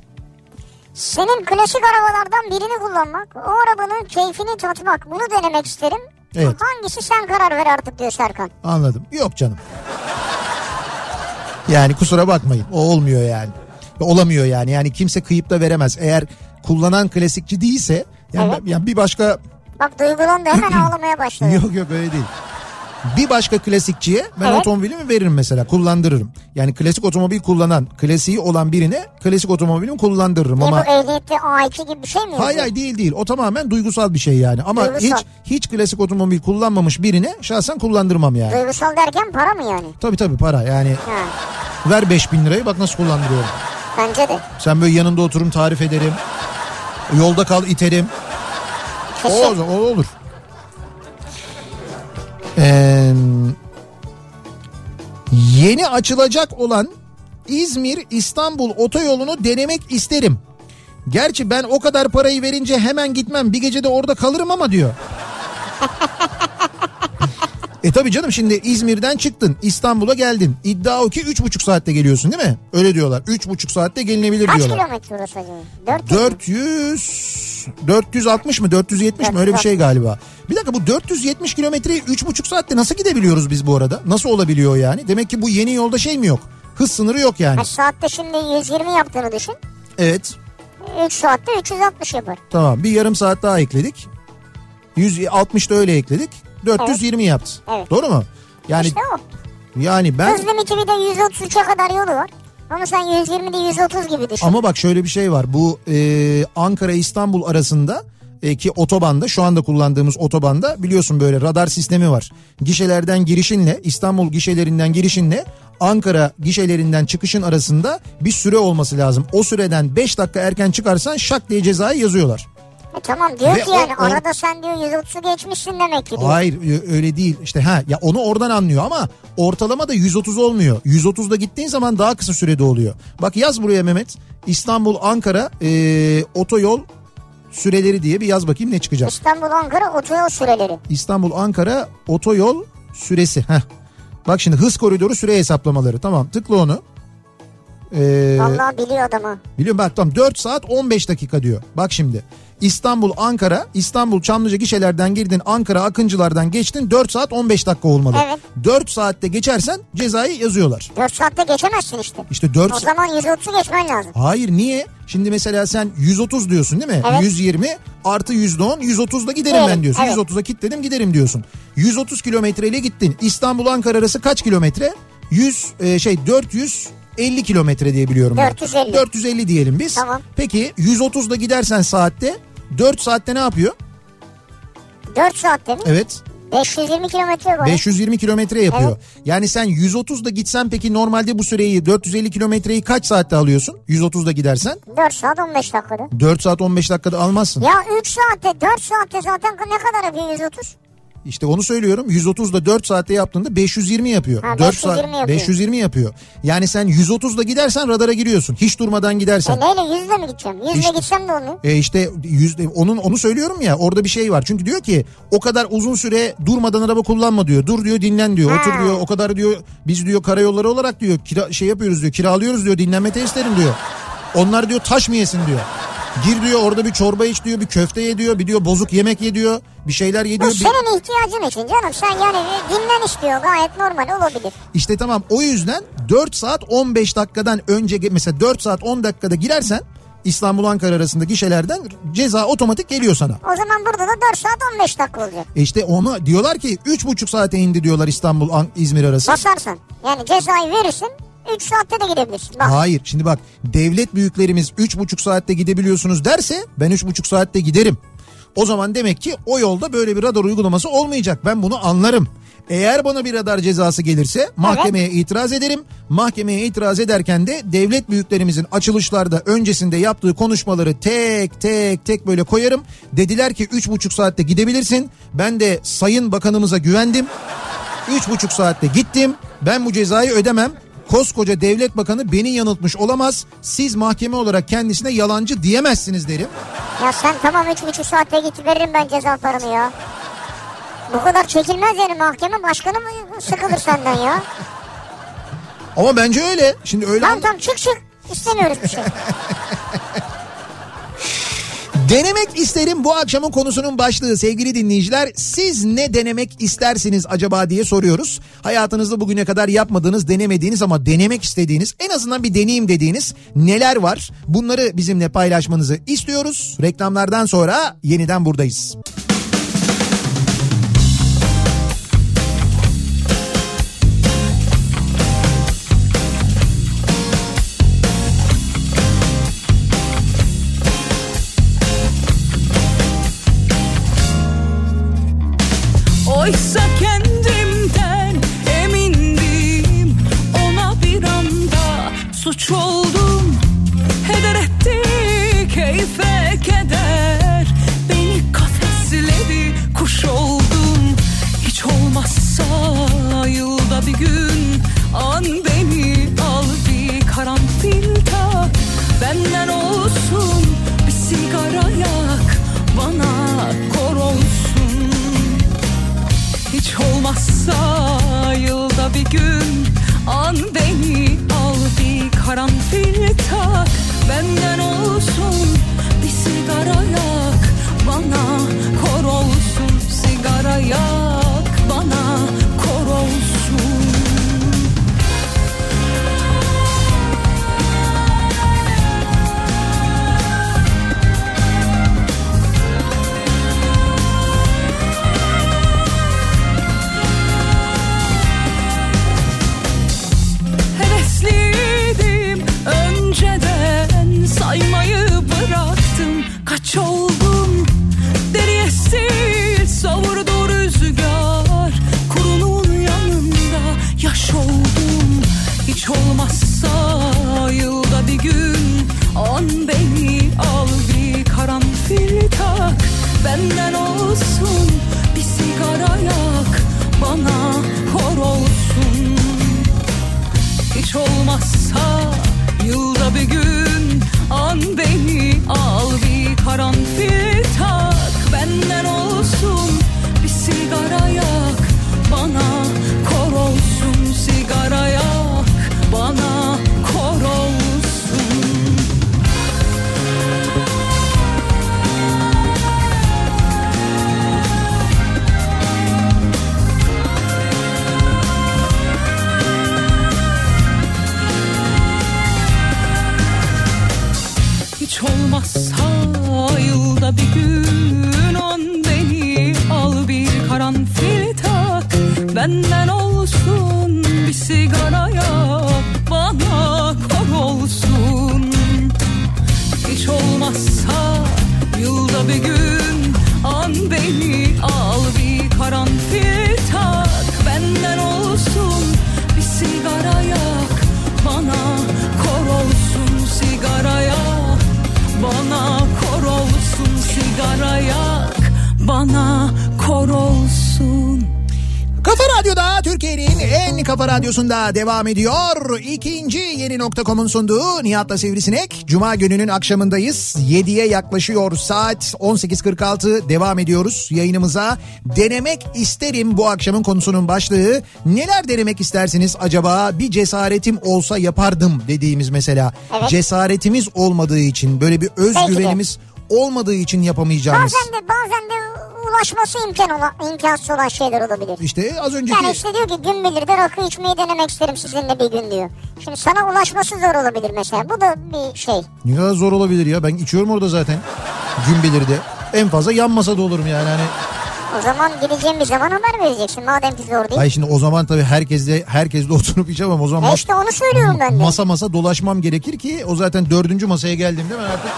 Senin klasik arabalardan birini kullanmak, o arabanın keyfini tatmak, bunu denemek isterim. Evet. Hangisi sen karar ver artık diyor Serkan. Anladım. Yok canım. Yani kusura bakmayın. O olmuyor yani. Olamıyor yani. Yani kimse kıyıp da veremez. Eğer kullanan klasikçi değilse yani, Evet. yani bir başka Bak duygulandı hemen ağlamaya başladı. yok yok öyle değil. Bir başka klasikçiye ben Evet. otomobilimi veririm mesela kullandırırım. Yani klasik otomobil kullanan, klasiği olan birine klasik otomobilimi kullandırırım Niye ama bu ehliyette A2 gibi bir şey mi? Hayır hayır değil değil. O tamamen duygusal bir şey yani. Ama Duygusal. hiç hiç klasik otomobil kullanmamış birine şahsen kullandırmam yani. Duygusal derken para mı yani? Tabii tabii para yani. Ha, Ver 5000 lirayı bak nasıl kullandırıyorum. bence de. Sen böyle yanında oturum tarif ederim. Yolda kal iterim. O, Kesin. o olur. Ee, yeni açılacak olan İzmir İstanbul otoyolunu denemek isterim. Gerçi ben o kadar parayı verince hemen gitmem bir gece de orada kalırım ama diyor. E tabii canım şimdi İzmir'den çıktın İstanbul'a geldin. İddia o ki 3,5 saatte geliyorsun değil mi? Öyle diyorlar. 3,5 saatte gelinebilir Kaç diyorlar. kilometre orası acaba? 400 mü? 400 460 mı 470 mi öyle bir şey galiba. Bir dakika bu 470 kilometreyi 3,5 saatte nasıl gidebiliyoruz biz bu arada? Nasıl olabiliyor yani? Demek ki bu yeni yolda şey mi yok? Hız sınırı yok yani. Ha, saatte şimdi 120 yaptığını düşün. Evet 3 saatte 360 yapar. tamam bir yarım saat daha ekledik. 160 da öyle ekledik. 420 yaptı. Evet. Doğru mu? Yani İşte o. yani ben Hız limiti bir de 133'e kadar yolu var. Ama sen 120'de 130 gibi düşün. Ama bak şöyle bir şey var. Bu e, Ankara İstanbul arasında e, ki otobanda şu anda kullandığımız otobanda biliyorsun böyle radar sistemi var. Gişelerden girişinle İstanbul gişelerinden girişinle Ankara gişelerinden çıkışın arasında bir süre olması lazım. O süreden 5 dakika erken çıkarsan şak diye cezayı yazıyorlar. E tamam diyor Ve ki o- yani o- arada sen diyor 130'u geçmişsin demek ki diyor. Hayır öyle değil işte ha ya onu oradan anlıyor ama ortalama da 130 olmuyor. 130'da gittiğin zaman daha kısa sürede oluyor. Bak yaz buraya Mehmet İstanbul Ankara e, otoyol süreleri diye bir yaz bakayım ne çıkacak. İstanbul Ankara otoyol süreleri. İstanbul Ankara otoyol süresi. Heh. Bak şimdi hız koridoru süre hesaplamaları tamam tıkla onu. Ee, Vallahi biliyor adamı. Biliyorum bak tamam 4 saat 15 dakika diyor. Bak şimdi İstanbul Ankara İstanbul Çamlıca gişelerden girdin Ankara Akıncılardan geçtin 4 saat 15 dakika olmalı. Evet. 4 saatte geçersen cezayı yazıyorlar. 4 saatte geçemezsin işte. İşte 4 O zaman 130'u geçmen lazım. Hayır niye? Şimdi mesela sen 130 diyorsun değil mi? Evet. 120 artı %10 130'da giderim Evet, ben diyorsun. evet. 130'a kilitledim giderim diyorsun. 130 kilometreyle gittin. İstanbul Ankara arası kaç kilometre? 100 e, şey 450 kilometre diye biliyorum ben. 450. 450 diyelim biz. Tamam. Peki 130'da gidersen saatte 4 saatte ne yapıyor? 4 saatte mi? Evet. 520 kilometre var. 520 kilometre yapıyor. Yani sen 130'da gitsen peki normalde bu süreyi 450 kilometreyi kaç saatte alıyorsun? 130'da gidersen 4 saat 15 dakikada. 4 saat 15 dakikada almazsın. Ya 3 saatte 4 saatte zaten ne kadar yapıyor 130? İşte onu söylüyorum. 130 da 4 saatte yaptığında 520 yapıyor. Ha, 4 520 saat yapıyor. 520 yapıyor. Yani sen 130'da gidersen radara giriyorsun. Hiç durmadan gidersen. E neyle yüzle mi gideceğim? Yüzle İşte- gitsem de onu. E işte yüzde, onun onu söylüyorum ya orada bir şey var. Çünkü diyor ki o kadar uzun süre durmadan araba kullanma diyor. Dur diyor dinlen diyor. Ha. Otur diyor. O kadar diyor biz diyor karayolları olarak diyor kira, şey yapıyoruz diyor. Kiralıyoruz diyor. Dinlenme tesislerim diyor. Onlar diyor taş mı yesin diyor. Gir diyor orada bir çorba iç diyor. Bir köfte ye diyor. Bir diyor bozuk yemek ye diyor. Bir şeyler ye Bu diyor. Bir- senin ihtiyacın için canım. Sen yani dinlen istiyor gayet normal olabilir. İşte tamam o yüzden 4 saat 15 dakikadan önce mesela 4 saat 10 dakikada girersen İstanbul Ankara arasındaki gişelerden ceza otomatik geliyor sana. O zaman burada da 4 saat 15 dakika olacak. E işte onu diyorlar ki 3,5 saate indi diyorlar İstanbul An- İzmir arası. Basarsan. Yani cezayı verirsin 3 saatte de gidebilirsin. Bak. Hayır şimdi bak devlet büyüklerimiz 3,5 saatte gidebiliyorsunuz derse ben 3,5 saatte giderim. O zaman demek ki o yolda böyle bir radar uygulaması olmayacak. Ben bunu anlarım. Eğer bana bir radar cezası gelirse mahkemeye itiraz ederim. Mahkemeye itiraz ederken de devlet büyüklerimizin açılışlarda öncesinde yaptığı konuşmaları tek tek tek böyle koyarım. Dediler ki 3,5 saatte gidebilirsin. Ben de sayın bakanımıza güvendim. Üç buçuk saatte gittim. Ben bu cezayı ödemem. Koskoca devlet bakanı beni yanıltmış olamaz. Siz mahkeme olarak kendisine yalancı diyemezsiniz derim. Ya sen tamam 3,5 saatte git veririm ben ceza paranı ya. Bu kadar çekilmez yani mahkeme başkanı mı sıkılır senden ya? Ama bence öyle. Şimdi öyle Tamam tamam çık çık. İstemiyoruz bir şey. Denemek isterim bu akşamın konusunun başlığı sevgili dinleyiciler. Siz ne denemek istersiniz acaba diye soruyoruz. Hayatınızda bugüne kadar yapmadığınız, denemediğiniz ama denemek istediğiniz, en azından bir deneyim dediğiniz neler var? Bunları bizimle paylaşmanızı istiyoruz. Reklamlardan sonra yeniden buradayız. Oysa kendimden emindim. Ona bir anda suç oldum. Heder etti keyfe keder. Beni kafesledi kuş oldum. Hiç olmazsa yılda bir gün An olmazsa yılda bir gün an Kaç oldum esti savurdu rüzgar. Kurunun yanında yaş oldum Hiç olmazsa yılda bir gün. An beni al bir karanfil tak Benden olsun bir sigara yak bana kor olsun. Hiç olmazsa yılda bir gün an beni al bir karanfil devam ediyor. İkinci yeni nokta.com'un sunduğu Nihat'la Sivrisinek. Cuma gününün akşamındayız. 7'ye yaklaşıyor saat 18.46 devam ediyoruz yayınımıza. Denemek isterim bu akşamın konusunun başlığı. Neler denemek istersiniz acaba? Bir cesaretim olsa yapardım dediğimiz mesela. Evet. Cesaretimiz olmadığı için böyle bir özgüvenimiz olmadığı için yapamayacağımız. Bazen de bazen de ulaşması imkan olan, imkansız olan şeyler olabilir. İşte az önceki... Yani işte diyor ki gün bilir de rakı içmeyi denemek isterim sizinle bir gün diyor. Şimdi sana ulaşması zor olabilir mesela. Bu da bir şey. Ne kadar zor olabilir ya ben içiyorum orada zaten. Gün belirde. En fazla yan masada olurum yani hani. O zaman gideceğim bir zaman haber vereceksin. Madem ki zor değil. Ay şimdi o zaman tabii herkesle herkesle oturup içemem. O zaman E işte onu söylüyorum ben de. masa masa dolaşmam gerekir ki o zaten dördüncü masaya geldim değil mi artık?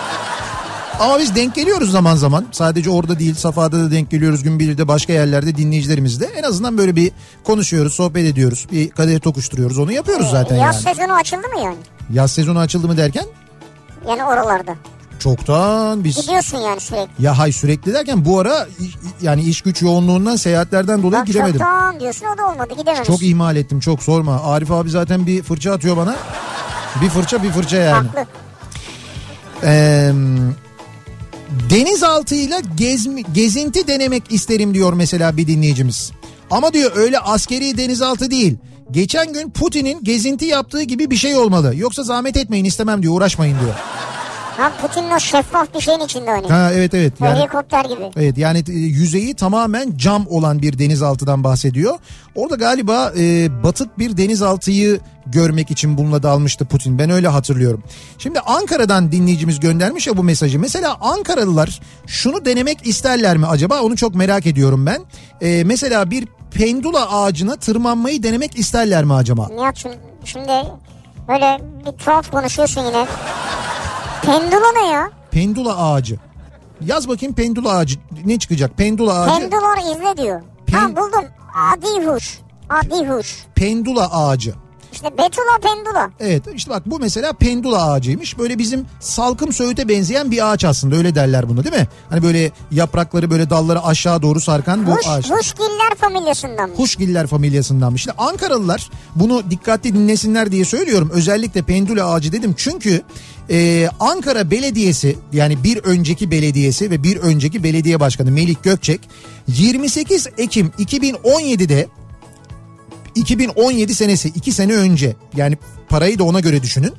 Ama biz denk geliyoruz zaman zaman. Sadece orada değil Safa'da da denk geliyoruz. Gün birde başka yerlerde dinleyicilerimizle. En azından böyle bir konuşuyoruz, sohbet ediyoruz. Bir kadeh tokuşturuyoruz. Onu yapıyoruz zaten Yaz yani. sezonu açıldı mı yani? Yaz sezonu açıldı mı derken? Yani oralarda. Çoktan biz... Gidiyorsun yani sürekli. Ya hay sürekli derken bu ara yani iş güç yoğunluğundan seyahatlerden dolayı Bak gidemedim. çoktan diyorsun o da olmadı gidememiş. Çok ihmal ettim çok sorma. Arif abi zaten bir fırça atıyor bana. Bir fırça bir fırça yani. Haklı. Ee, denizaltıyla gezmi, gezinti denemek isterim diyor mesela bir dinleyicimiz. Ama diyor öyle askeri denizaltı değil. Geçen gün Putin'in gezinti yaptığı gibi bir şey olmalı. Yoksa zahmet etmeyin istemem diyor uğraşmayın diyor. Ha Putin'in o şeffaf bir şeyin içinde hani. Ha evet evet. Yani, Helikopter gibi. Evet yani e, yüzeyi tamamen cam olan bir denizaltıdan bahsediyor. Orada galiba e, batık bir denizaltıyı görmek için bununla dalmıştı Putin. Ben öyle hatırlıyorum. Şimdi Ankara'dan dinleyicimiz göndermiş ya bu mesajı. Mesela Ankaralılar şunu denemek isterler mi acaba? Onu çok merak ediyorum ben. E, mesela bir pendula ağacına tırmanmayı denemek isterler mi acaba? Nihat'cığım şimdi böyle bir tuhaf konuşuyorsun yine. Pendula ne ya? Pendula ağacı. Yaz bakayım pendula ağacı ne çıkacak? Pendula ağacı. Pendular izle diyor. Pen- Ha buldum. Adi huş. Adi huş. pendula ağacı. İşte Betula pendula. Evet işte bak bu mesela pendula ağacıymış. Böyle bizim salkım söğüte benzeyen bir ağaç aslında öyle derler bunu değil mi? Hani böyle yaprakları böyle dalları aşağı doğru sarkan bu Huş, ağaç. huşgiller familyasından. Huşgiller familyasındanmış. Şimdi Ankaralılar bunu dikkatli dinlesinler diye söylüyorum. Özellikle pendula ağacı dedim çünkü e, Ankara Belediyesi yani bir önceki belediyesi ve bir önceki belediye başkanı Melik Gökçek 28 Ekim 2017'de 2017 senesi 2 sene önce yani parayı da ona göre düşünün.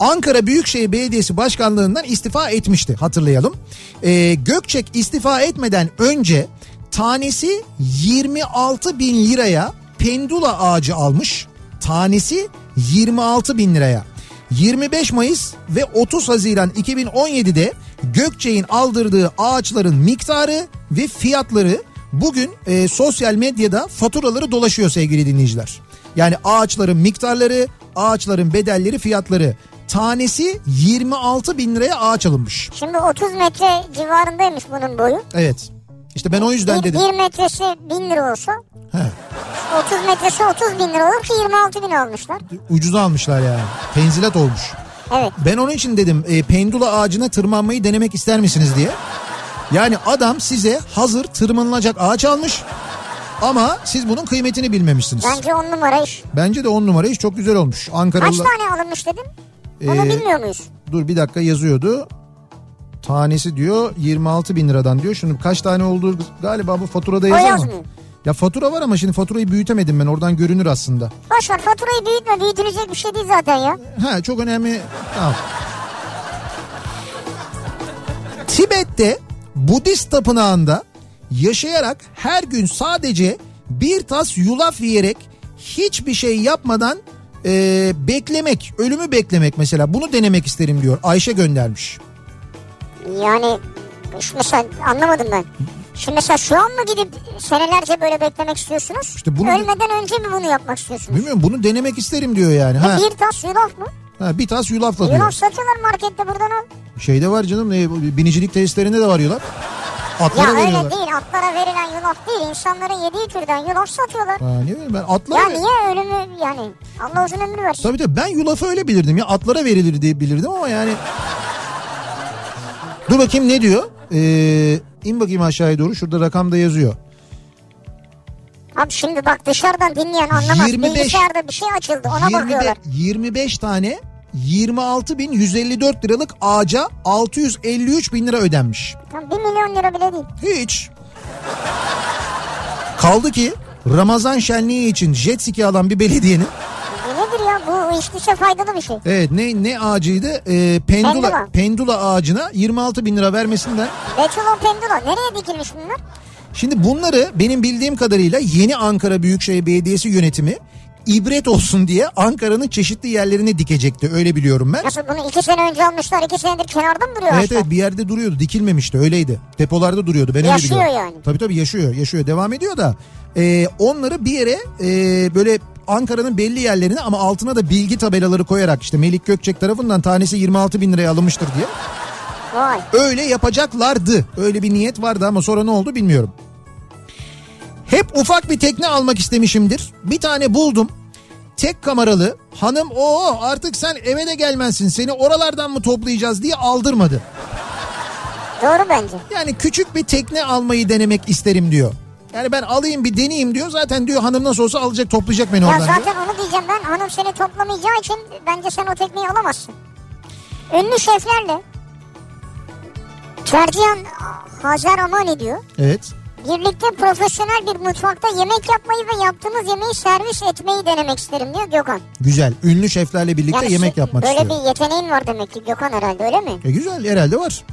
Ankara Büyükşehir Belediyesi Başkanlığından istifa etmişti hatırlayalım. Ee, Gökçek istifa etmeden önce tanesi 26 bin liraya pendula ağacı almış. Tanesi 26 bin liraya. 25 Mayıs ve 30 Haziran 2017'de Gökçek'in aldırdığı ağaçların miktarı ve fiyatları bugün e, sosyal medyada faturaları dolaşıyor sevgili dinleyiciler. Yani ağaçların miktarları, ağaçların bedelleri, fiyatları. Tanesi 26 bin liraya ağaç alınmış. Şimdi 30 metre civarındaymış bunun boyu. Evet. İşte ben o yüzden Bir, dedim. bir metresi 1000 lira olsa He, 30 metresi 30 bin lira olur ki 26 bin almışlar. ucuza almışlar yani. Tenzilat olmuş. Evet. Ben onun için dedim e, pendula ağacına tırmanmayı denemek ister misiniz diye. Yani adam size hazır tırmanılacak ağaç almış ama siz bunun kıymetini bilmemişsiniz. Bence 10 numara iş. Bence de on numara iş çok güzel olmuş. Kaç Ankaralı tane alınmış dedin? Onu Ee, bilmiyor muyuz? dur bir dakika yazıyordu. Tanesi diyor 26 bin liradan diyor. Şimdi kaç tane olduğu galiba bu faturada yazar mı? yazmıyor. Ya fatura var ama şimdi faturayı büyütemedim ben oradan görünür aslında. Boş ver faturayı büyütme büyütülecek bir şey değil zaten ya. Ha çok önemli. Tamam. Tibet'te Budist tapınağında yaşayarak her gün sadece bir tas yulaf yiyerek hiçbir şey yapmadan e, beklemek, ölümü beklemek mesela bunu denemek isterim diyor. Ayşe göndermiş. Yani şu mesela anlamadım ben. Şimdi mesela şu an mı gidip senelerce böyle beklemek istiyorsunuz? İşte bunu- Ölmeden önce mi bunu yapmak istiyorsunuz? Bilmiyorum bunu denemek isterim diyor yani. Ha, Bir tas yulaf mı? Ha, bir tas yulafla diyor. Yulaf satıyorlar markette buradan al. Şeyde var canım ne, binicilik tesislerinde de var yulaf. Ya Atlara öyle veriyorlar. değil atlara verilen yulaf değil. İnsanların yediği türden yulaf satıyorlar. Ha, ne bileyim ben atlara Ya niye ölümü yani Allah uzun ömür versin. Tabii tabii ben yulafı öyle bilirdim ya atlara verilir diye bilirdim ama yani. Dur bakayım ne diyor? Ee, in bakayım aşağıya doğru şurada rakam da yazıyor. Abi şimdi bak dışarıdan dinleyen anlamaz. 25 Bilgisayarda bir şey açıldı ona 25, bakıyorlar. 25 tane 26.154 liralık ağaca 653 bin lira ödenmiş. Tam 1 milyon lira bile değil. Hiç. Kaldı ki Ramazan şenliği için jet ski alan bir belediyenin nedir ya? Bu iş dışa faydalı bir şey. evet ne ne ağacıydı Ee, pendula, Pendula. pendula ağacına 26 bin lira vermesinden Betulon Pendula. Nereye dikilmiş bunlar? Şimdi bunları benim bildiğim kadarıyla yeni Ankara Büyükşehir Belediyesi yönetimi ibret olsun diye Ankara'nın çeşitli yerlerine dikecekti öyle biliyorum ben. Nasıl bunu iki sene önce almışlar. iki senedir kenarda mı duruyor Evet ağaçlar? evet bir yerde duruyordu dikilmemişti öyleydi. Depolarda duruyordu ben öyle Yaşıyor biliyorum. yani. Tabii tabii yaşıyor yaşıyor devam ediyor da e, onları bir yere e, böyle Ankara'nın belli yerlerine ama altına da bilgi tabelaları koyarak işte Melik Gökçek tarafından tanesi 26 bin liraya alınmıştır diye Vay. öyle yapacaklardı. Öyle bir niyet vardı ama sonra ne oldu bilmiyorum. Hep ufak bir tekne almak istemişimdir. Bir tane buldum. Tek kameralı hanım o artık sen eve de gelmezsin seni oralardan mı toplayacağız diye aldırmadı. Doğru bence. Yani küçük bir tekne almayı denemek isterim diyor. Yani ben alayım bir deneyeyim diyor. Zaten diyor hanım nasıl olsa alacak toplayacak beni Ya oradan diyor. zaten onu diyeceğim ben. Hanım seni toplamayacağı için bence sen o tekneyi alamazsın. Ünlü şeflerle Tercihan Hazer Amani diyor. Evet. Birlikte profesyonel bir mutfakta yemek yapmayı ve yaptığımız yemeği servis etmeyi denemek isterim diyor Gökhan. Güzel. Ünlü şeflerle birlikte Yani yemek yapmak Böyle istiyor. bir yeteneğin var demek ki Gökhan herhalde öyle mi? E güzel herhalde var.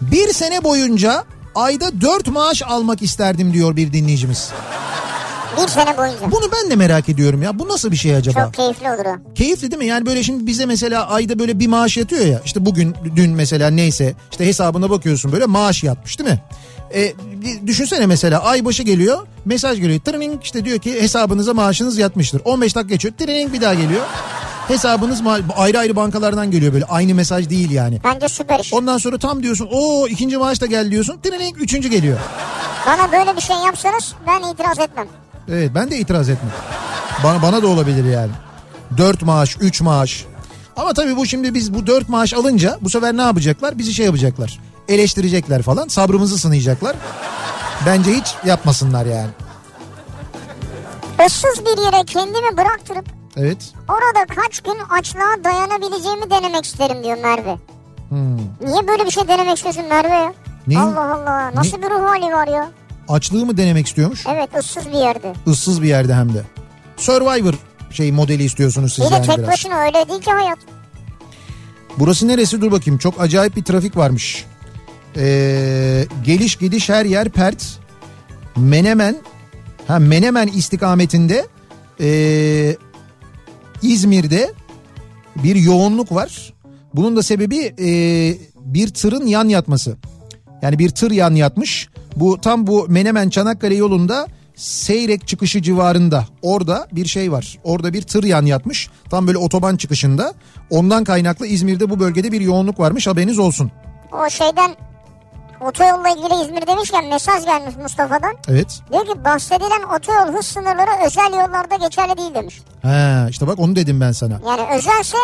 Bir sene boyunca ayda dört maaş almak isterdim diyor bir dinleyicimiz. Bir sene boyunca. Bunu ben de merak ediyorum ya. Bu nasıl bir şey acaba? Çok keyifli olur o. Keyifli değil mi? Yani böyle şimdi bize mesela ayda böyle bir maaş yatıyor ya. İşte bugün dün mesela neyse işte hesabına bakıyorsun böyle maaş yatmış değil mi? E, düşünsene mesela ay başı geliyor mesaj geliyor. Tırning işte diyor ki hesabınıza maaşınız yatmıştır. 15 dakika geçiyor. Tırning bir daha geliyor. Hesabınız ma- ayrı ayrı bankalardan geliyor böyle aynı mesaj değil yani. Bence süper iş. Ondan sonra tam diyorsun o ikinci maaş da geldi diyorsun. Tırning üçüncü geliyor. Bana böyle bir şey yapsanız ben itiraz etmem. Evet ben de itiraz etmem. Bana, bana da olabilir yani. 4 maaş, 3 maaş. Ama tabii bu şimdi biz bu 4 maaş alınca bu sefer ne yapacaklar? Bizi şey yapacaklar. Eleştirecekler falan. Sabrımızı sınayacaklar. Bence hiç yapmasınlar yani. Issız bir yere kendimi bıraktırıp Evet. orada kaç gün açlığa dayanabileceğimi denemek isterim diyor Merve. Hmm. Niye böyle bir şey denemek istiyorsun Merve ya? Neyin? Allah Allah nasıl bir ruh hali var ya? Açlığı mı denemek istiyormuş? Evet ıssız bir yerde. Issız bir yerde hem de. Survivor şey modeli istiyorsunuz siz Bir yani tek biraz. başına öyle değil ki hayat. Burası neresi dur bakayım çok acayip bir trafik varmış. Ee, geliş gidiş her yer pert. Menemen ha Menemen istikametinde ee, İzmir'de bir yoğunluk var. Bunun da sebebi ee, bir tırın yan yatması. Yani bir tır yan yatmış. Bu tam bu Menemen Çanakkale yolunda Seyrek çıkışı civarında orada bir şey var. Orada bir tır yan yatmış. Tam böyle otoban çıkışında. Ondan kaynaklı İzmir'de bu bölgede bir yoğunluk varmış haberiniz olsun. O şeyden otoyolla ilgili İzmir demişken mesaj gelmiş Mustafa'dan. Evet. Diyor ki bahsedilen otoyol hız sınırları özel yollarda geçerli değil demiş. Ha işte bak onu dedim ben sana. Yani özelse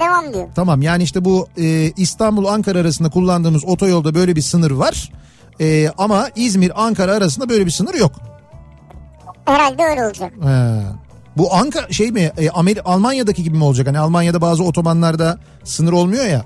devam diyor. Tamam yani işte bu e, İstanbul Ankara arasında kullandığımız otoyolda böyle bir sınır var. E, ama İzmir Ankara arasında böyle bir sınır yok. Herhalde öyle olacak. Ha. Bu Ankara şey mi e, Amer Almanya'daki gibi mi olacak? Hani Almanya'da bazı otobanlarda sınır olmuyor ya.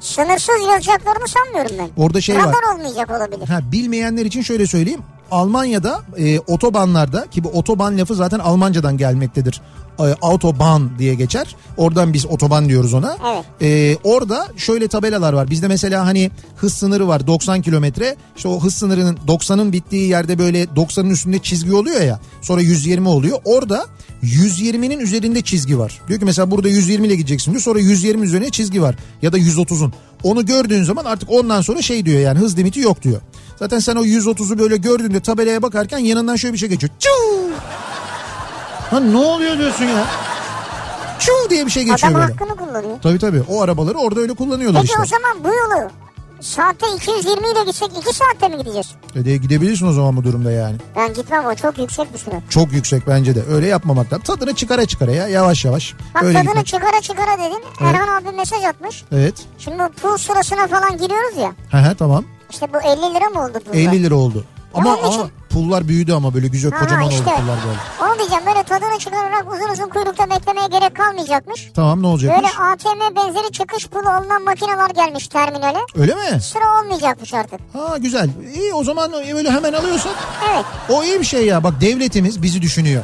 Sınırsız yazacaklarını sanmıyorum ben. Orada şey var. Radar olmayacak olabilir. Ha, bilmeyenler için şöyle söyleyeyim. Almanya'da e, otobanlarda ki bu otoban lafı zaten Almancadan gelmektedir. E, autobahn diye geçer. Oradan biz otoban diyoruz ona. Evet. E, orada şöyle tabelalar var. Bizde mesela hani hız sınırı var 90 kilometre. İşte o hız sınırının 90'ın bittiği yerde böyle 90'ın üstünde çizgi oluyor ya. Sonra 120 oluyor. Orada 120'nin üzerinde çizgi var. Diyor ki mesela burada 120 ile gideceksin diyor. Sonra 120 üzerine çizgi var. Ya da 130'un. Onu gördüğün zaman artık ondan sonra şey diyor yani hız limiti yok diyor. Zaten sen o 130'u böyle gördüğünde tabelaya bakarken yanından şöyle bir şey geçiyor. Çuu! Ha ne oluyor diyorsun ya? Çuu diye bir şey geçiyor Adam böyle. hakkını kullanıyor. Tabii tabii o arabaları orada öyle kullanıyorlar Peki işte. o zaman bu yolu saatte 220 ile gitsek 2 saatte mi gideceğiz? E de gidebilirsin o zaman bu durumda yani. Ben gitmem o çok yüksek bir süre. Çok yüksek bence de. Öyle yapmamak lazım. Tadını çıkara çıkara ya yavaş yavaş. Bak öyle tadını gitmek. çıkara çıkara dedin. Erhan abi mesaj atmış. Evet. Şimdi bu pool sırasına falan giriyoruz ya. He he tamam. İşte bu 50 lira mı oldu poolda? 50 lira oldu. Ama, onun için- ama pullar büyüdü ama böyle güzel Ha, kocaman işte. oldu pullar böyle. Onu diyeceğim böyle tadını çıkararak uzun uzun kuyrukta beklemeye gerek kalmayacakmış. Tamam ne olacakmış? Böyle ATM benzeri çıkış pulu alınan makineler gelmiş terminale. Öyle mi? Sıra olmayacakmış artık. Ha güzel. İyi o zaman böyle hemen alıyorsak Evet. o iyi bir şey ya. Bak devletimiz bizi düşünüyor.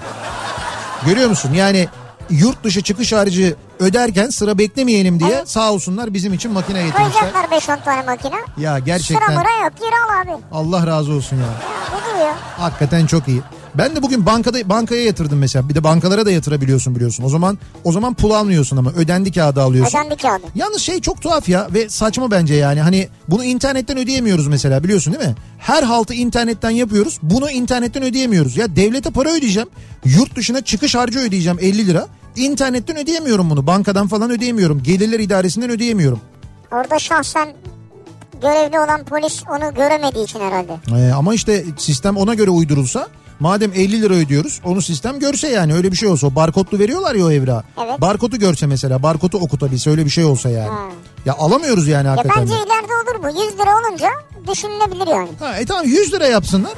Görüyor musun? Yani yurt dışı çıkış harcı öderken sıra beklemeyelim diye Evet. sağ olsunlar bizim için makine getirmişler. Koyacaklar 5-10 tane makine. Ya Sıra gerçekten mıra yok. Gir al abi. Allah razı olsun ya. Ya. Hakikaten çok iyi. Ben de bugün bankada bankaya yatırdım mesela. Bir de bankalara da yatırabiliyorsun biliyorsun. O zaman o zaman pul almıyorsun ama ödendi kağıdı alıyorsun. Ödendi kağıdı. Yalnız şey çok tuhaf ya ve saçma bence yani. Hani bunu internetten ödeyemiyoruz mesela biliyorsun değil mi? Her haltı internetten yapıyoruz. Bunu internetten ödeyemiyoruz. Ya devlete para ödeyeceğim. Yurt dışına çıkış harcı ödeyeceğim 50 lira. İnternetten ödeyemiyorum bunu. Bankadan falan ödeyemiyorum. Gelirler idaresinden ödeyemiyorum. Orada şahsen görevli olan polis onu göremediği için herhalde. Ee, ama işte sistem ona göre uydurulsa madem 50 lira ödüyoruz onu sistem görse yani öyle bir şey olsa barkodlu veriyorlar ya o evrağı. Evet. Barkodu görse mesela barkodu okutabilse öyle bir şey olsa yani. Ha. Ya alamıyoruz yani Ya hakikaten. bence de. ileride olur bu. 100 lira olunca düşünülebilir yani. Ha, e tamam 100 lira yapsınlar.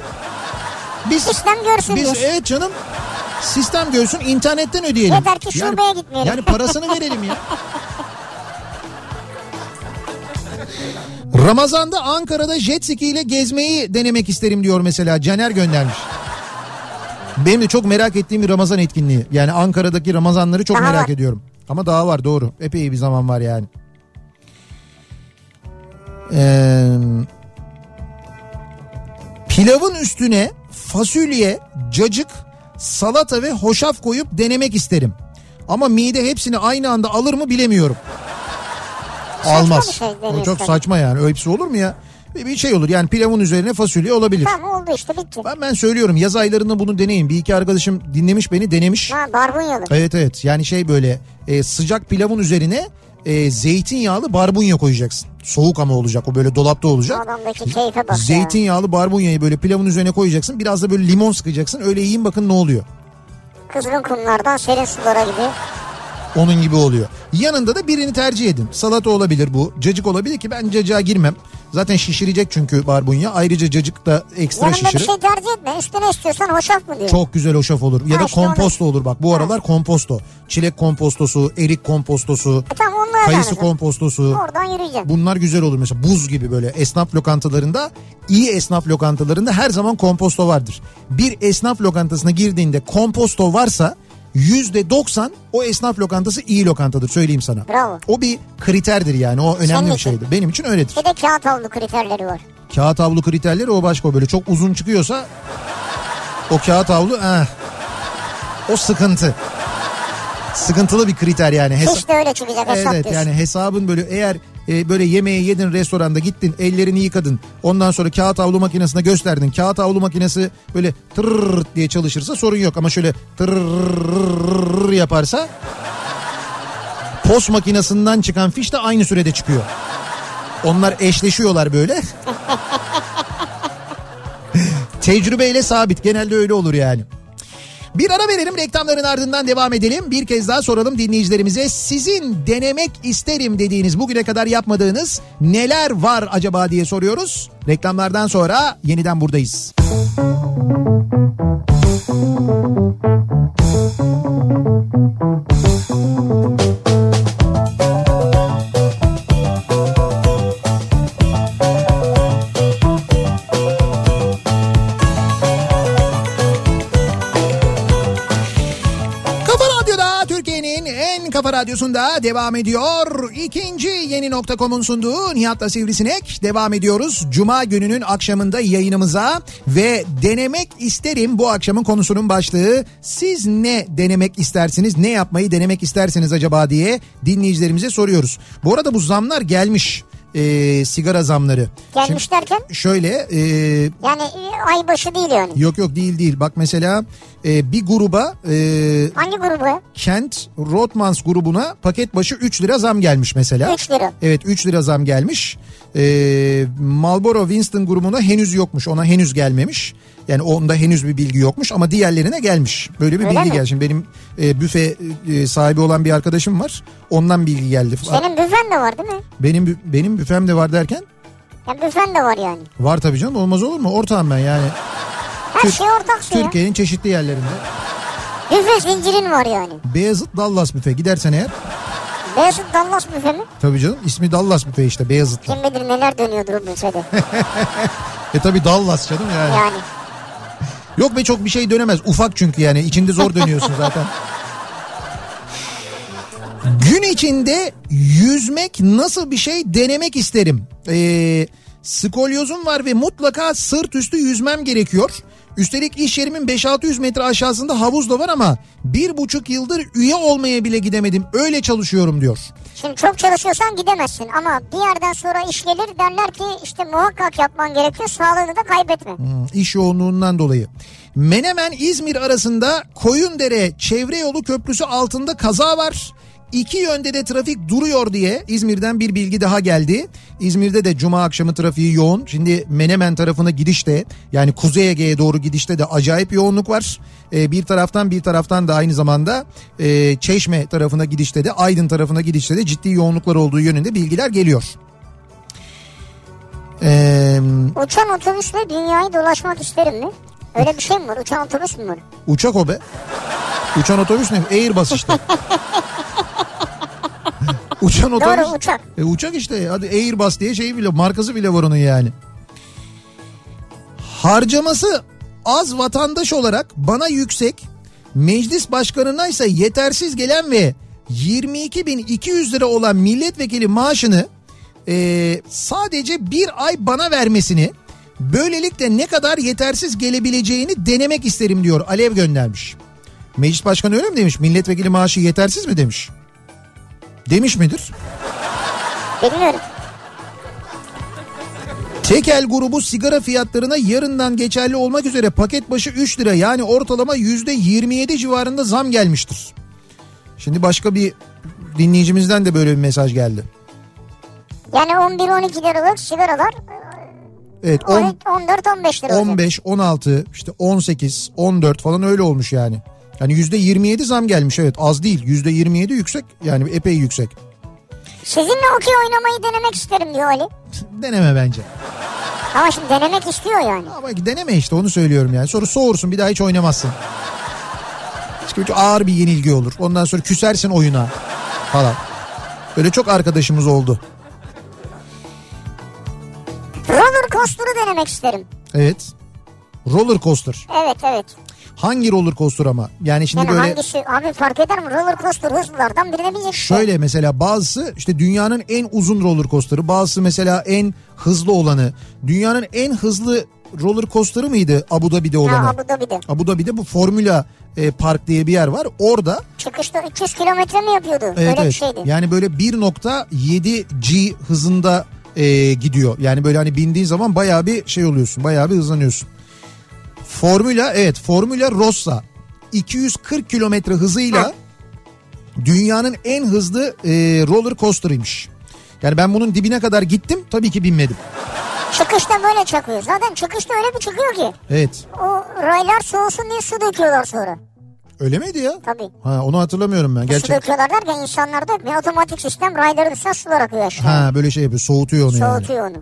Biz, Sistem görsün biz diyorsun. evet canım sistem görsün internetten ödeyelim. Yeter ki şubeye yani, gitmeyelim. Yani parasını verelim ya. Ramazan'da Ankara'da jet ski ile gezmeyi denemek isterim diyor mesela Caner göndermiş. Benim de çok merak ettiğim bir Ramazan etkinliği. Yani Ankara'daki Ramazanları çok Daha merak var. ediyorum. Ama daha var doğru. Epey bir zaman var yani. Ee, pilavın üstüne fasulye, cacık, salata ve hoşaf koyup denemek isterim. Ama mide hepsini aynı anda alır mı bilemiyorum. Almaz. şey o çok saçma yani. Öyle hepsi olur mu ya? Bir şey olur yani pilavın üzerine fasulye olabilir. Tamam oldu işte bitti. Ben ben söylüyorum yaz aylarında bunu deneyin. Bir iki arkadaşım dinlemiş beni denemiş. Ha barbunyalı. Evet evet yani şey böyle e, sıcak pilavın üzerine e, zeytinyağlı barbunya koyacaksın. Soğuk ama olacak o böyle dolapta olacak. Adamdaki keyfe bak ya. Zeytinyağlı barbunyayı böyle pilavın üzerine koyacaksın. Biraz da böyle limon sıkacaksın. Öyle yiyin bakın ne oluyor. Kızgın kumlardan serin sulara gibi. Onun gibi oluyor. Yanında da birini tercih edin. Salata olabilir bu. Cacık olabilir ki ben cacığa girmem. Zaten şişirecek çünkü barbunya. Ayrıca cacık da ekstra Yanında bir şişirir. şey tercih etme. Üstüne istiyorsan hoşaf mı diyor. Çok güzel hoşaf olur. Ya Ha da işte onu- komposto olur bak. Bu aralar komposto. Çilek kompostosu, erik kompostosu, E tamam kayısı devam kompostosu. Oradan yürüyeceğim. Bunlar güzel olur mesela buz gibi böyle esnaf lokantalarında iyi esnaf lokantalarında her zaman komposto vardır. Bir esnaf lokantasına girdiğinde komposto varsa yüzde 90 o esnaf lokantası iyi lokantadır söyleyeyim sana. Bravo. O bir kriterdir yani o önemli Senin bir için. şeydir. Benim için öyledir. Bir de kağıt havlu kriterleri var. Kağıt havlu kriterleri o başka böyle çok uzun çıkıyorsa o kağıt havlu eh, o sıkıntı. Sıkıntılı bir kriter yani. Hesa- Hiç de öyle çıkacak hesap Evet diyorsun. yani hesabın böyle eğer e, böyle yemeği yedin restoranda gittin ellerini yıkadın ondan sonra kağıt havlu makinesine gösterdin kağıt havlu makinesi böyle tırrrr diye çalışırsa sorun yok ama şöyle tırrrr yaparsa pos makinesinden çıkan fiş de aynı sürede çıkıyor. Onlar eşleşiyorlar böyle. Tecrübeyle sabit genelde öyle olur yani. Bir ara verelim reklamların ardından devam edelim. Bir kez daha soralım dinleyicilerimize. Sizin denemek isterim dediğiniz bugüne kadar yapmadığınız neler var acaba diye soruyoruz. Reklamlardan sonra yeniden buradayız. Kafa radyosunda devam ediyor. İkinci yeni nokta.com'un sunduğu Nihat'la Sivrisinek devam ediyoruz. Cuma gününün akşamında yayınımıza ve denemek isterim bu akşamın konusunun başlığı. Siz ne denemek istersiniz ne yapmayı denemek istersiniz acaba diye dinleyicilerimize soruyoruz. Bu arada bu zamlar gelmiş e, sigara zamları. Gelmiş Şimdi derken şöyle e, yani e, ay başı değil yani. yok yok değil değil bak mesela e, bir gruba e, Hangi grubu? Kent Rotmans grubuna paket başı 3 lira zam gelmiş mesela. 3 lira. Evet 3 lira zam gelmiş. Ee, Marlboro Winston grubuna henüz yokmuş ona henüz gelmemiş. Yani onda henüz bir bilgi yokmuş ama diğerlerine gelmiş. Böyle bir Öyle bilgi mi? geldi. Şimdi benim e, büfe e, sahibi olan bir arkadaşım var. Ondan bilgi geldi. Senin büfen de var değil mi? Benim benim büfem de var derken Ya büfen de var yani. var tabii canım olmaz olur mu? Ortağım ben yani. Her Türk- şey ortak ya. Türkiye'nin çeşitli yerlerinde. Büfe zincirin var yani. Beyazıt Dallas büfe gidersen eğer. Beyazıt Dallas büfe mi? Tabii canım ismi Dallas büfe işte Beyazıt'ta. Kim bilir neler dönüyordur o büfede. E tabii Dallas canım yani. yani. Yok be çok bir şey dönemez. Ufak çünkü yani içinde zor dönüyorsun zaten. Gün içinde yüzmek nasıl bir şey denemek isterim. Ee, skolyozum var ve mutlaka sırt üstü yüzmem gerekiyor. Üstelik iş yerimin 5-600 metre aşağısında havuz da var ama bir buçuk yıldır üye olmaya bile gidemedim. Öyle çalışıyorum diyor. Şimdi çok çalışıyorsan gidemezsin ama bir yerden sonra iş gelir derler ki işte muhakkak yapman gerekiyor sağlığını da kaybetme. Hmm, iş yoğunluğundan dolayı. Menemen İzmir arasında Koyundere çevre yolu köprüsü altında kaza var. İki yönde de trafik duruyor diye İzmir'den bir bilgi daha geldi. İzmir'de de cuma akşamı trafiği yoğun. Şimdi Menemen tarafına gidişte yani Kuzey Ege'ye doğru gidişte de acayip yoğunluk var. Ee, bir taraftan bir taraftan da aynı zamanda e, Çeşme tarafına gidişte de Aydın tarafına gidişte de ciddi yoğunluklar olduğu yönünde bilgiler geliyor. Eee... Uçan otobüsle dünyayı dolaşmak isterim mi? Öyle bir şey mi var? Uçan otobüs mü var? Uçak o be. Uçan otobüs ne? Airbus işte. Uçan otobüs. Doğru uçak. E, uçak işte. Hadi Airbus diye şey bile markası bile var onun yani. Harcaması az vatandaş olarak bana yüksek, meclis başkanına ise yetersiz gelen ve 22.200 lira olan milletvekili maaşını e, sadece bir ay bana vermesini böylelikle ne kadar yetersiz gelebileceğini denemek isterim diyor Alev göndermiş. Meclis başkanı öyle mi demiş? Milletvekili maaşı yetersiz mi demiş? Demiş midir? Bilmiyorum. Tekel grubu sigara fiyatlarına yarından geçerli olmak üzere paket başı 3 lira yani ortalama %27 civarında zam gelmiştir. Şimdi başka bir dinleyicimizden de böyle bir mesaj geldi. Yani 11-12 liralık sigaralar Evet 10, 14-15 lira olacak. 15, 16, işte 18, 14 falan öyle olmuş yani. Yani %27 zam gelmiş evet az değil %27 yüksek yani epey yüksek. Sizinle okey oynamayı denemek isterim diyor Ali. Deneme bence. Ama şimdi denemek istiyor yani. Ama deneme işte onu söylüyorum yani. Sonra soğursun bir daha hiç oynamazsın. Çünkü ağır bir yenilgi olur. Ondan sonra küsersin oyuna falan. Böyle çok arkadaşımız oldu. Roller coaster'ı denemek isterim. Evet. Roller coaster. Evet evet. Hangi roller coaster ama? Yani şimdi Yani böyle hangisi abi fark eder mi? Roller coaster hızlılardan birine binecek. şöyle mesela bazısı işte dünyanın en uzun roller coaster'ı, bazısı mesela en hızlı olanı. Dünyanın en hızlı roller coaster'ı mıydı Abu Dhabi'de olanı? Ha, Abu Dhabi'de. Abu Dhabi'de bu Formula e, Park diye bir yer var. Orada Çıkışta 300 kilometre mi yapıyordu? Evet, Öyle bir evet. şeydi. Yani böyle 1.7 G hızında e, gidiyor. Yani böyle hani bindiğin zaman bayağı bir şey oluyorsun. Bayağı bir hızlanıyorsun. Formula evet Formula Rossa 240 kilometre hızıyla dünyanın en hızlı e, roller coaster'ıymış. Yani ben bunun dibine kadar gittim tabii ki binmedim. Çıkışta böyle çakıyor. Zaten çıkışta öyle bir çıkıyor ki. Evet O raylar soğusun diye su döküyorlar sonra. öyle miydi ya? Tabii. Ha, onu hatırlamıyorum ben Su gerçekten. döküyorlar derken insanlar dökmüyor. Otomatik sistem rayların üstüne sular akıyor aşağı. Ha böyle şey yapıyor soğutuyor onu yani. Soğutuyor onu.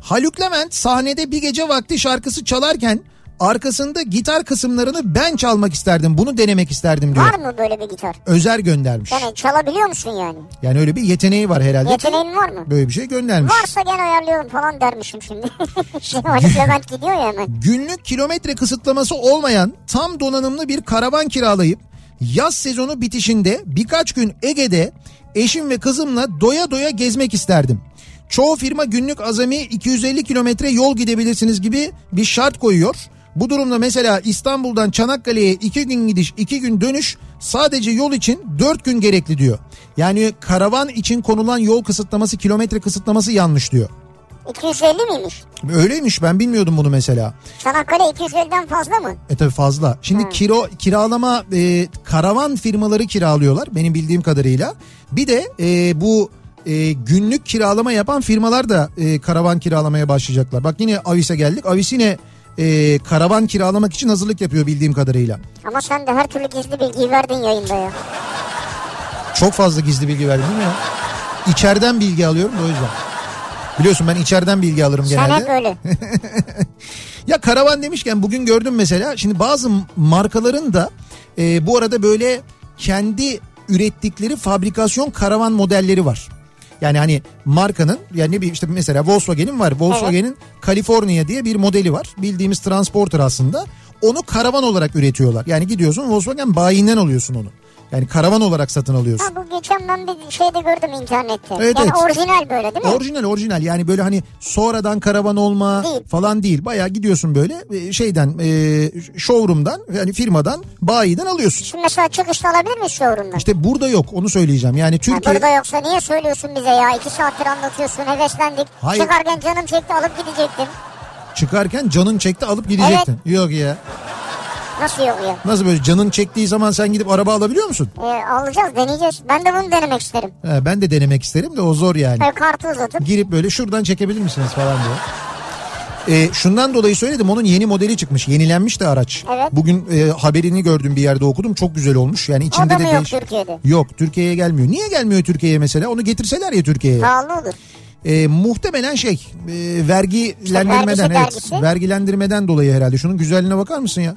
Haluk Levent sahnede bir gece vakti şarkısı çalarken arkasında gitar kısımlarını ben çalmak isterdim. Bunu denemek isterdim diyor. Var mı böyle bir gitar? Özer göndermiş. Yani çalabiliyor musun yani? Yani öyle bir yeteneği var herhalde. Yeteneğin var mı? Böyle bir şey göndermiş. Varsa gel ayarlayalım falan dermişim şimdi. şimdi Levent gidiyor ya hemen. Günlük kilometre kısıtlaması olmayan tam donanımlı bir karavan kiralayıp yaz sezonu bitişinde birkaç gün Ege'de eşim ve kızımla doya doya gezmek isterdim. Çoğu firma günlük azami 250 kilometre yol gidebilirsiniz gibi bir şart koyuyor. Bu durumda mesela İstanbul'dan Çanakkale'ye 2 gün gidiş 2 gün dönüş sadece yol için 4 gün gerekli diyor. Yani karavan için konulan yol kısıtlaması kilometre kısıtlaması yanlış diyor. 250 miymiş? Öyleymiş ben bilmiyordum bunu mesela. Çanakkale 250'den fazla mı? E tabi fazla. Şimdi kiro kiralama e, karavan firmaları kiralıyorlar benim bildiğim kadarıyla. Bir de e, bu e, günlük kiralama yapan firmalar da e, karavan kiralamaya başlayacaklar. Bak yine Avis'e geldik. Avis yine e, karavan kiralamak için hazırlık yapıyor bildiğim kadarıyla. Ama sen de her türlü gizli bilgiyi verdin yayında ya. Çok fazla gizli bilgi verdim değil mi ya? İçeriden bilgi alıyorum da o yüzden. Biliyorsun ben içeriden bilgi alırım Sen genelde. hep öyle. Ya karavan demişken bugün gördüm mesela şimdi bazı markaların da e, bu arada böyle kendi ürettikleri fabrikasyon karavan modelleri var. Yani hani markanın yani bir işte mesela Volkswagen'in var. Volkswagen'in California diye bir modeli var. Bildiğimiz transporter aslında. Onu karavan olarak üretiyorlar. Yani gidiyorsun Volkswagen bayinden alıyorsun onu. Yani karavan olarak satın alıyorsun. Ha bu geçen ben bir şeyde gördüm internette. Evet, yani evet. orijinal böyle değil mi? Orijinal orijinal yani böyle hani sonradan karavan olma Değil. falan değil. Bayağı gidiyorsun böyle e, şeyden e, showroom'dan yani firmadan bayiden alıyorsun. Şimdi mesela çıkışta alabilir miyiz showroom'dan? İşte burada yok onu söyleyeceğim. Yani Türkiye burada yoksa niye söylüyorsun bize ya? İki saattir anlatıyorsun heveslendik. Hayır. Çıkarken canım çekti alıp gidecektim. çıkarken canın çekti alıp gidecektin. Yok ya. Nasıl yok ya? Nasıl böyle canın çektiği zaman sen gidip araba alabiliyor musun? Ee, alacağız deneyeceğiz. Ben de bunu denemek isterim. He, ben de denemek isterim de o zor yani. Böyle kartı uzatıp. Girip böyle şuradan çekebilir misiniz falan diye. Ee, şundan dolayı söyledim onun yeni modeli çıkmış yenilenmiş de araç. Evet. Bugün e, haberini gördüm bir yerde okudum çok güzel olmuş. Yani içinde O da de mı yok değiş- Türkiye'de? Yok Türkiye'ye gelmiyor. Niye gelmiyor Türkiye'ye mesela? Onu getirseler ya Türkiye'ye. Pahalı olur. Ee, muhtemelen şey e, vergilendirmeden vergisi, evet vergisi. vergilendirmeden dolayı herhalde. Şunun güzelliğine bakar mısın ya?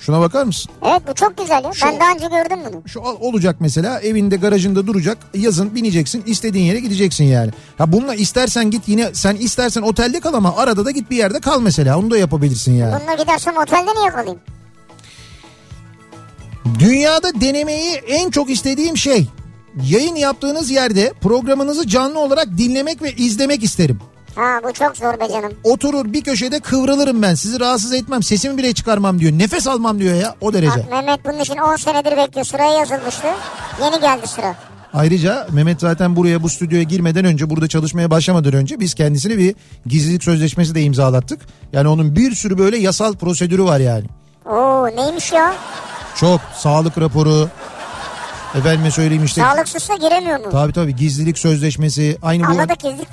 Şuna bakar mısın? Evet bu çok güzel ya. Şu- Ben daha önce gördüm bunu. Şu olacak mesela evinde garajında duracak yazın bineceksin istediğin yere gideceksin yani. Ha bununla istersen git yine sen istersen otelde kal ama arada da git bir yerde kal mesela onu da yapabilirsin yani. Bununla gidersem otelde niye kalayım? Dünyada denemeyi en çok istediğim şey yayın yaptığınız yerde programınızı canlı olarak dinlemek ve izlemek isterim. Ha bu çok zor be canım. Oturur bir köşede kıvrılırım ben sizi rahatsız etmem sesimi bile çıkarmam diyor nefes almam diyor ya o derece. Bak Mehmet bunun için 10 senedir bekliyor. Sıraya yazılmıştı. Yeni geldi sıra. Ayrıca Mehmet zaten buraya bu stüdyoya girmeden önce burada çalışmaya başlamadan önce biz kendisine bir gizlilik sözleşmesi de imzalattık. Yani onun bir sürü böyle yasal prosedürü var yani. Oo neymiş ya? Çok sağlık raporu efendime söyleyeyim işte. Sağlıksızsa giremiyor mu? Tabii tabii gizlilik sözleşmesi aynı bu Anladık izlik.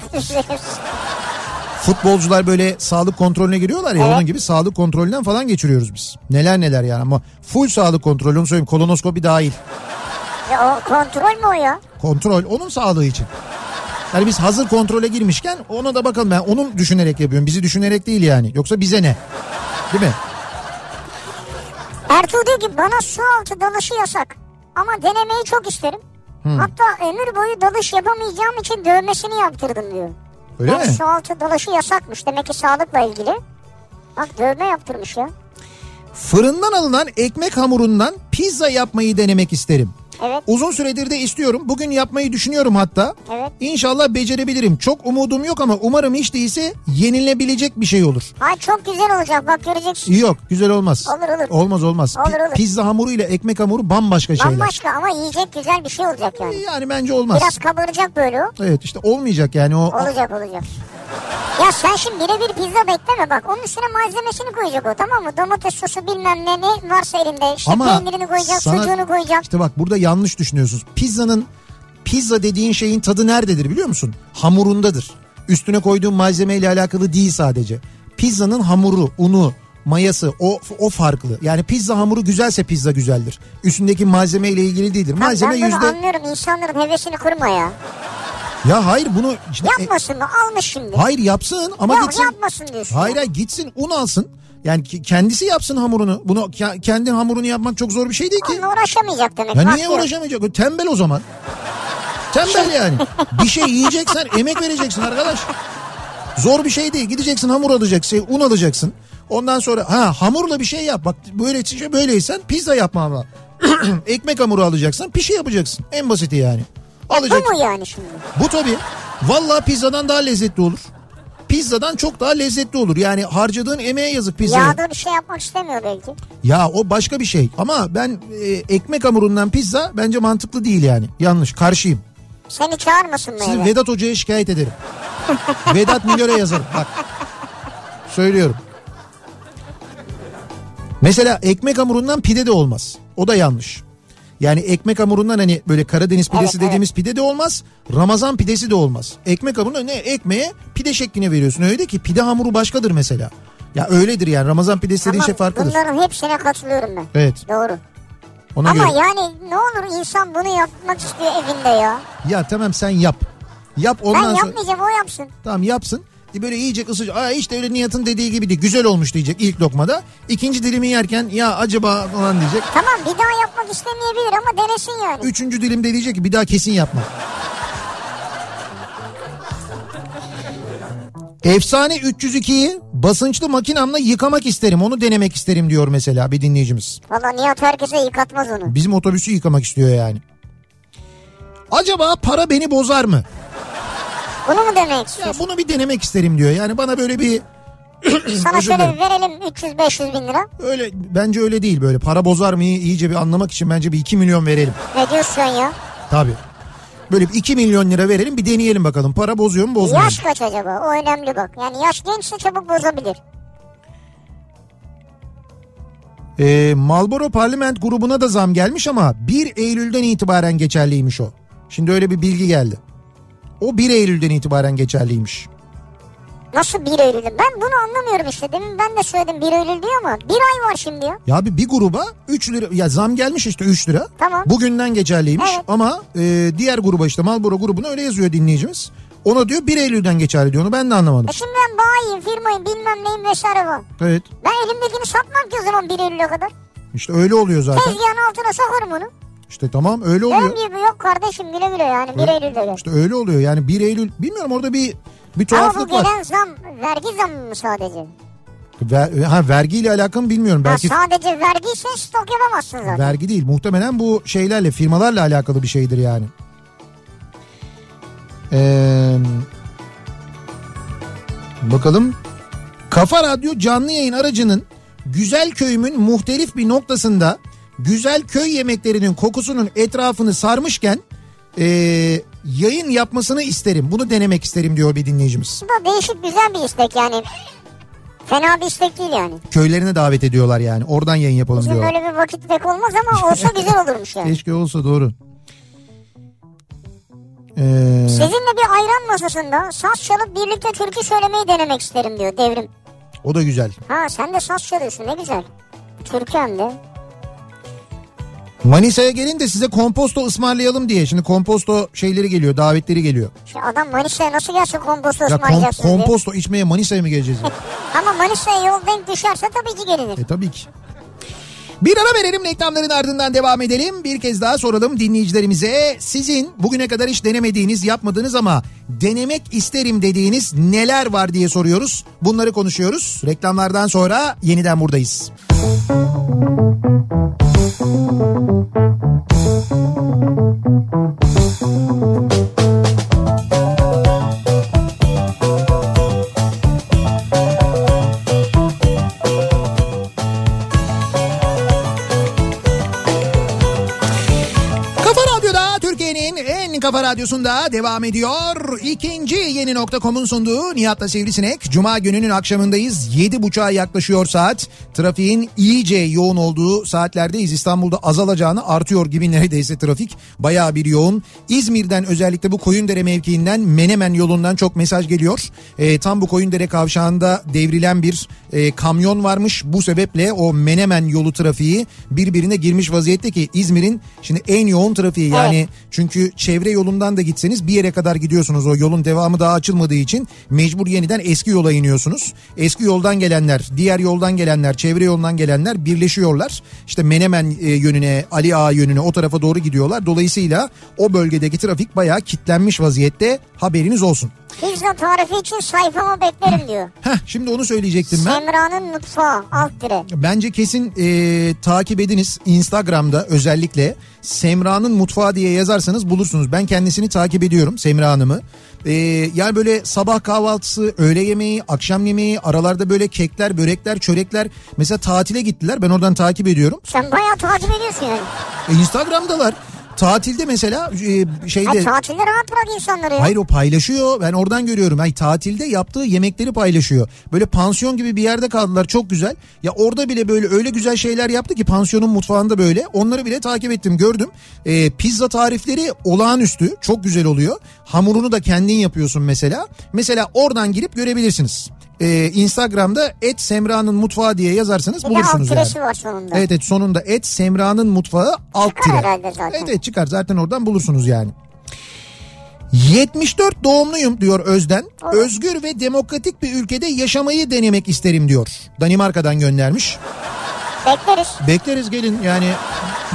futbolcular böyle sağlık kontrolüne giriyorlar ya Evet. onun gibi sağlık kontrolünden falan geçiriyoruz biz. Neler neler yani ama full sağlık kontrolü onu söyleyeyim kolonoskopi dahil. ya o kontrol mü o ya? Kontrol onun sağlığı için. Yani biz hazır kontrole girmişken ona da bakalım ben onu düşünerek yapıyorum. Bizi düşünerek değil yani. Yoksa bize ne? Değil mi? Ertuğ diyor ki bana su altı dalışı yasak. Ama denemeyi çok isterim. Hatta ömür boyu dalış yapamayacağım için dövmesini yaptırdım diyor. Öyle Yani mi? su altı dalışı yasakmış. Demek ki sağlıkla ilgili. Bak dövme yaptırmış ya. Fırından alınan ekmek hamurundan pizza yapmayı denemek isterim. Evet. Uzun süredir de istiyorum. Bugün yapmayı düşünüyorum hatta. Evet. İnşallah becerebilirim. Çok umudum yok ama umarım hiç değilse yenilebilecek bir şey olur. Ay çok güzel olacak bak göreceksin. Yok güzel olmaz. Olur, olur. Olmaz olmaz. Olur, olur. Pizza hamuru ile ekmek hamuru bambaşka şeyler. Bambaşka ama yiyecek güzel bir şey olacak yani. Yani bence olmaz. Biraz kabaracak böyle o. Evet işte olmayacak yani o. Olacak olacak. Ya sen şimdi birebir pizza bekleme bak. Onun üstüne malzemesini koyacak o tamam mı? Domates sosu bilmem ne ne varsa elinde. İşte Ama peynirini koyacak, sana- sucuğunu koyacak. İşte bak burada yanlış düşünüyorsunuz. Pizzanın pizza dediğin şeyin tadı nerededir biliyor musun? Hamurundadır. Üstüne koyduğun malzemeyle alakalı değil sadece. Pizzanın hamuru, unu, mayası o o farklı. Yani pizza hamuru güzelse pizza güzeldir. Üstündeki malzeme ile ilgili değildir. Malzeme ben bunu yüzde anlıyorum. İnsanların hevesini kırma ya. Ya hayır bunu işte Yapmasın mı? Almış şimdi. hayır yapsın ama Yok gitsin. yapmasın diyorsun. Hayır hayır gitsin un alsın. Yani kendisi yapsın hamurunu. Bunu ke- kendi hamurunu yapmak çok zor bir şey değil ki. Onunla uğraşamayacak demek. Ya niye uğraşamayacak? O Tembel o zaman. Tembel yani. Bir şey yiyeceksen emek vereceksin arkadaş. Zor bir şey değil. Gideceksin hamur alacaksın, un alacaksın. Ondan sonra ha hamurla bir şey yap. Bak böyle şey böyleysen pizza yapma ama. Ekmek hamuru alacaksın, pişi yapacaksın. En basiti yani. Bu Alacaksın. mu yani şimdi? Bu tabii. Vallahi pizzadan daha lezzetli olur. Pizzadan çok daha lezzetli olur. Yani harcadığın emeğe yazık pizzaya. Yağda bir şey yapmak istemiyor belki. Ya o başka bir şey. Ama ben e, ekmek hamurundan pizza bence mantıklı değil yani. Yanlış. Karşıyım. Seni çağırmasın mı Sizi? Vedat Hoca'ya şikayet ederim. Vedat Milor'a yazarım. Bak. Söylüyorum. Mesela ekmek hamurundan pide de olmaz. O da yanlış. Yani ekmek hamurundan hani böyle Karadeniz pidesi Evet, dediğimiz pide de olmaz. Ramazan pidesi de olmaz. Ekmek hamuruna ne ekmeğe pide şekline veriyorsun. Öyle ki pide hamuru başkadır mesela. Ya öyledir yani Ramazan pidesi dediğin şey farklıdır. bunların hepsine katılıyorum ben. Evet Doğru. ona Ama göre. yani ne olur insan bunu yapmak istiyor evinde ya. Ya tamam sen yap. Yap Ben ondan sonra. yapmayacağım o yapsın. Tamam yapsın. E Böyle yiyecek ısıcak. Aa işte öyle Nihat'ın dediği gibi değil. Güzel olmuş diyecek ilk lokmada. İkinci dilimi yerken ya acaba falan diyecek. Tamam bir daha yapmak istemeyebilir ama denesin yani. Üçüncü dilimde diyecek ki bir daha kesin yapma. Efsane 302'yi basınçlı makinamla yıkamak isterim. Onu denemek isterim diyor mesela bir dinleyicimiz. Valla Nihat herkese yıkatmaz onu. Bizim otobüsü yıkamak istiyor yani. Acaba para beni bozar mı? Bunu mu demek Ya istiyorsun? bunu bir denemek isterim diyor. Yani bana böyle bir Sana şöyle bir verelim 300-500 bin lira. öyle bence öyle değil böyle para bozar mı iyice bir anlamak için bence bir 2 milyon verelim. Ne diyorsun ya? Tabii. Böyle bir 2 milyon lira verelim bir deneyelim bakalım. Para bozuyor mu bozmuyor mu? Yaş kaç acaba? O önemli bak. Yani yaş gençse çabuk bozabilir. Ee, Marlboro Parliament grubuna da zam gelmiş ama 1 Eylül'den itibaren geçerliymiş o. Şimdi öyle bir bilgi geldi. O 1 Eylül'den itibaren geçerliymiş. Nasıl 1 Eylül'de? Ben bunu anlamıyorum işte. Demin ben de söyledim 1 Eylül diyor ama bir ay var şimdi ya. Ya abi bir gruba 3 lira ya zam gelmiş işte 3 lira. Tamam. Bugünden geçerliymiş Evet. ama e, diğer gruba işte Marlboro grubuna öyle yazıyor dinleyicimiz. Ona diyor 1 Eylül'den geçerli diyor onu ben de anlamadım. E şimdi ben bayiyim, firmayım, bilmem neyim vesaire var. Evet Ben elimdekini satmam ki o zaman 1 Eylül'e kadar. işte öyle oluyor zaten. Tezgahın altına sokarım onu. İşte tamam öyle oluyor. Benim gibi yok kardeşim güle güle yani 1 Eylül'de gel. İşte öyle oluyor yani 1 Eylül bilmiyorum orada bir bir Ama bu tuhaflık var. gelen zam vergi zammı mı sadece? Ver, ha vergiyle alakalı bilmiyorum. Ha, Belki sadece vergi ise stok yapamazsın zaten. vergi değil. Muhtemelen bu şeylerle firmalarla alakalı bir şeydir yani. Ee, bakalım. Kafa Radyo canlı yayın aracının güzel köyümün muhtelif bir noktasında güzel köy yemeklerinin kokusunun etrafını sarmışken ee, yayın yapmasını isterim. Bunu denemek isterim diyor bir dinleyicimiz. Bu da değişik güzel bir istek yani. Fena bir istek değil yani. Köylerine davet ediyorlar yani. Oradan yayın yapalım Bizim diyorlar. böyle bir vakit pek olmaz ama olsa güzel olurmuş yani. Keşke olsa doğru. Ee, Sizinle bir ayran masasında saz çalıp birlikte türkü söylemeyi denemek isterim diyor devrim. o da güzel. Ha sen de saz çalıyorsun ne güzel. Türkü hem de. Manisa'ya gelin de size komposto ısmarlayalım diye. Şimdi komposto şeyleri geliyor, davetleri geliyor. Şu adam Manisa'ya nasıl gelsin komposto Ya kom- ısmarlayacaksın diye. komposto içmeye Manisa'ya mı geleceğiz? ya? Ama Manisa'ya yol denk düşerse tabii ki gelinir. e tabii ki. Bir ara verelim reklamların ardından devam edelim. Bir kez daha soralım dinleyicilerimize. Sizin bugüne kadar hiç denemediğiniz, yapmadığınız ama denemek isterim dediğiniz neler var diye soruyoruz. Bunları konuşuyoruz. Reklamlardan sonra yeniden buradayız. Kafa kafa radyosunda devam ediyor. İkinci yeni nokta.com'un sunduğu Nihat'la Sivrisinek. Cuma gününün akşamındayız. Yedi buçuğa yaklaşıyor saat. Trafiğin iyice yoğun olduğu saatlerdeyiz. İstanbul'da azalacağını artıyor gibi neredeyse trafik. Bayağı bir yoğun. İzmir'den özellikle bu Koyundere mevkiinden Menemen yolundan çok mesaj geliyor. Ee, tam bu Koyundere kavşağında devrilen bir e, kamyon varmış. Bu sebeple o Menemen yolu trafiği birbirine girmiş vaziyette ki İzmir'in şimdi en yoğun trafiği yani çünkü çevre yolundan da gitseniz bir yere kadar gidiyorsunuz o yolun devamı daha açılmadığı için mecbur yeniden eski yola iniyorsunuz. Eski yoldan gelenler, diğer yoldan gelenler, çevre yolundan gelenler birleşiyorlar. İşte Menemen e, yönüne, Ali Ağa yönüne o tarafa doğru gidiyorlar. Dolayısıyla o bölgedeki trafik bayağı kitlenmiş vaziyette haberiniz olsun. Pizza tarifi için sayfama beklerim diyor. Heh şimdi onu söyleyecektim ben. Semra'nın mutfağı alt dire. Bence kesin e, takip ediniz Instagram'da özellikle Semra'nın mutfağı diye yazarsanız bulursunuz. Ben kendisini takip ediyorum Semra Hanım'ı. E, yani böyle sabah kahvaltısı, öğle yemeği, akşam yemeği, aralarda böyle kekler, börekler, çörekler. Mesela tatile gittiler ben oradan takip ediyorum. Sen bayağı takip ediyorsun yani. E, Instagram'dalar. Tatilde mesela e, şeyde... Hayır, tatilde rahat bırak insanları ya. Hayır o paylaşıyor. Ben oradan görüyorum. Ay tatilde yaptığı yemekleri paylaşıyor. Böyle pansiyon gibi bir yerde kaldılar. Çok güzel. Ya orada bile böyle öyle güzel şeyler yaptı ki pansiyonun mutfağında böyle. Onları bile takip ettim, gördüm. Ee, pizza tarifleri olağanüstü. Çok güzel oluyor. Hamurunu da kendin yapıyorsun mesela. Mesela oradan girip görebilirsiniz. Ee, Instagram'da et Semra'nın mutfağı diye yazarsanız Bir de alt bulursunuz yani. var sonunda. Evet evet sonunda et Semra'nın mutfağı alt Çıkar tire. Evet evet çıkar zaten oradan bulursunuz yani. 74 doğumluyum diyor Özden. Özgür ve demokratik bir ülkede yaşamayı denemek isterim diyor. Danimarka'dan göndermiş. Bekleriz. Bekleriz gelin yani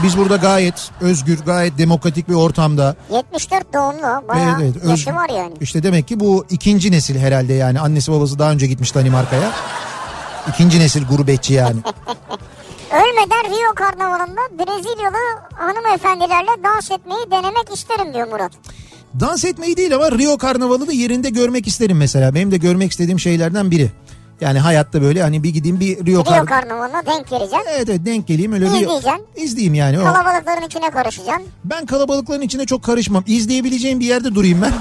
biz burada gayet özgür, gayet demokratik bir ortamda. 74 doğumlu. Bayağı Evet, evet, yaşı var yani. İşte demek ki bu ikinci nesil herhalde yani annesi babası daha önce gitmiş Danimarka'ya. İkinci nesil gurbetçi yani. Ölmeden Rio Karnavalı'nda Brezilyalı hanımefendilerle dans etmeyi denemek isterim diyor Murat. Dans etmeyi değil ama Rio Karnavalı da yerinde görmek isterim mesela. Benim de görmek istediğim şeylerden biri. Yani hayatta böyle hani bir gideyim bir Rio, Rio Kar- Karnavalı'na denk geleceksin. Evet evet denk geleyim öyle Rio... İzleyeceksin. İzleyeyim yani. O- Kalabalıkların içine karışacaksın. Ben kalabalıkların içine çok karışmam. İzleyebileceğim bir yerde durayım ben.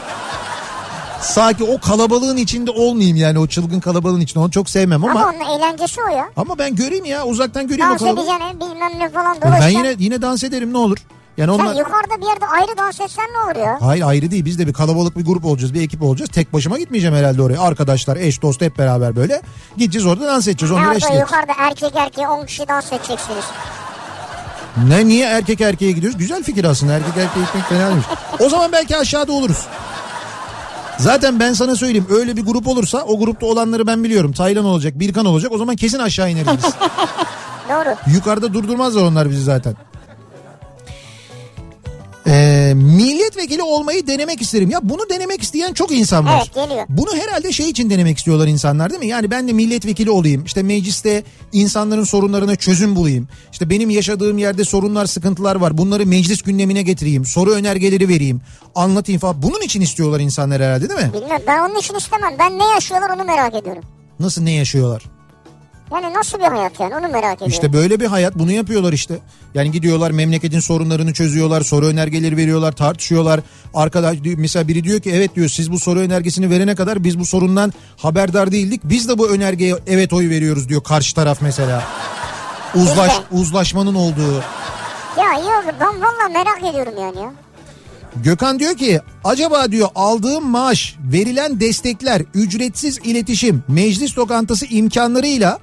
Sanki o kalabalığın içinde olmayayım yani o çılgın kalabalığın içinde. Onu çok sevmem ama Ama ama, onun eğlencesi o ya. ben göreyim ya uzaktan göreyim o Dans kalabalığı. edeceksin bilmem ne falan Ben dolaşacaksın. yine yine dans ederim ne olur. Yani Sen onlar yukarıda bir yerde ayrı dans etsen ne olur ya? Hayır ayrı değil biz de bir kalabalık bir grup olacağız bir ekip olacağız. Tek başıma gitmeyeceğim herhalde oraya. Arkadaşlar eş dost hep beraber böyle. Gideceğiz orada dans edeceğiz. Edeceğiz. yukarıda erkek erkeğe 10 kişi dans edeceksiniz. Ne niye erkek erkeğe gidiyoruz? Güzel fikir aslında erkek erkeğe gitmek fena değilmiş. O zaman belki aşağıda oluruz. Zaten ben sana söyleyeyim öyle bir grup olursa o grupta olanları ben biliyorum. Taylan olacak, Birkan olacak o zaman kesin aşağı ineriz. Doğru. Yukarıda durdurmazlar onlar bizi zaten. Ee, milletvekili olmayı denemek isterim. Ya bunu denemek isteyen çok insan var. Evet, geliyor. Bunu herhalde şey için denemek istiyorlar insanlar değil mi? Yani ben de milletvekili olayım. İşte mecliste insanların sorunlarına çözüm bulayım. İşte benim yaşadığım yerde sorunlar, sıkıntılar var. Bunları meclis gündemine getireyim. Soru önergeleri vereyim. Anlatayım falan. Bunun için istiyorlar insanlar herhalde değil mi? Bilmiyorum ben onun için istemem. Ben ne yaşıyorlar onu merak ediyorum. Nasıl ne yaşıyorlar? Yani nasıl bir hayat yani onu merak ediyorum. İşte böyle bir hayat bunu yapıyorlar işte. Yani gidiyorlar memleketin sorunlarını çözüyorlar, soru önergeleri veriyorlar, tartışıyorlar. Arkadaş mesela biri diyor ki evet diyor siz bu soru önergesini verene kadar biz bu sorundan haberdar değildik. Biz de bu önergeye evet oy veriyoruz diyor karşı taraf mesela. Uzlaş, uzlaşmanın olduğu. Ya yok ben valla merak ediyorum yani ya. Gökhan diyor ki acaba diyor aldığım maaş, verilen destekler, ücretsiz iletişim, meclis lokantası imkanlarıyla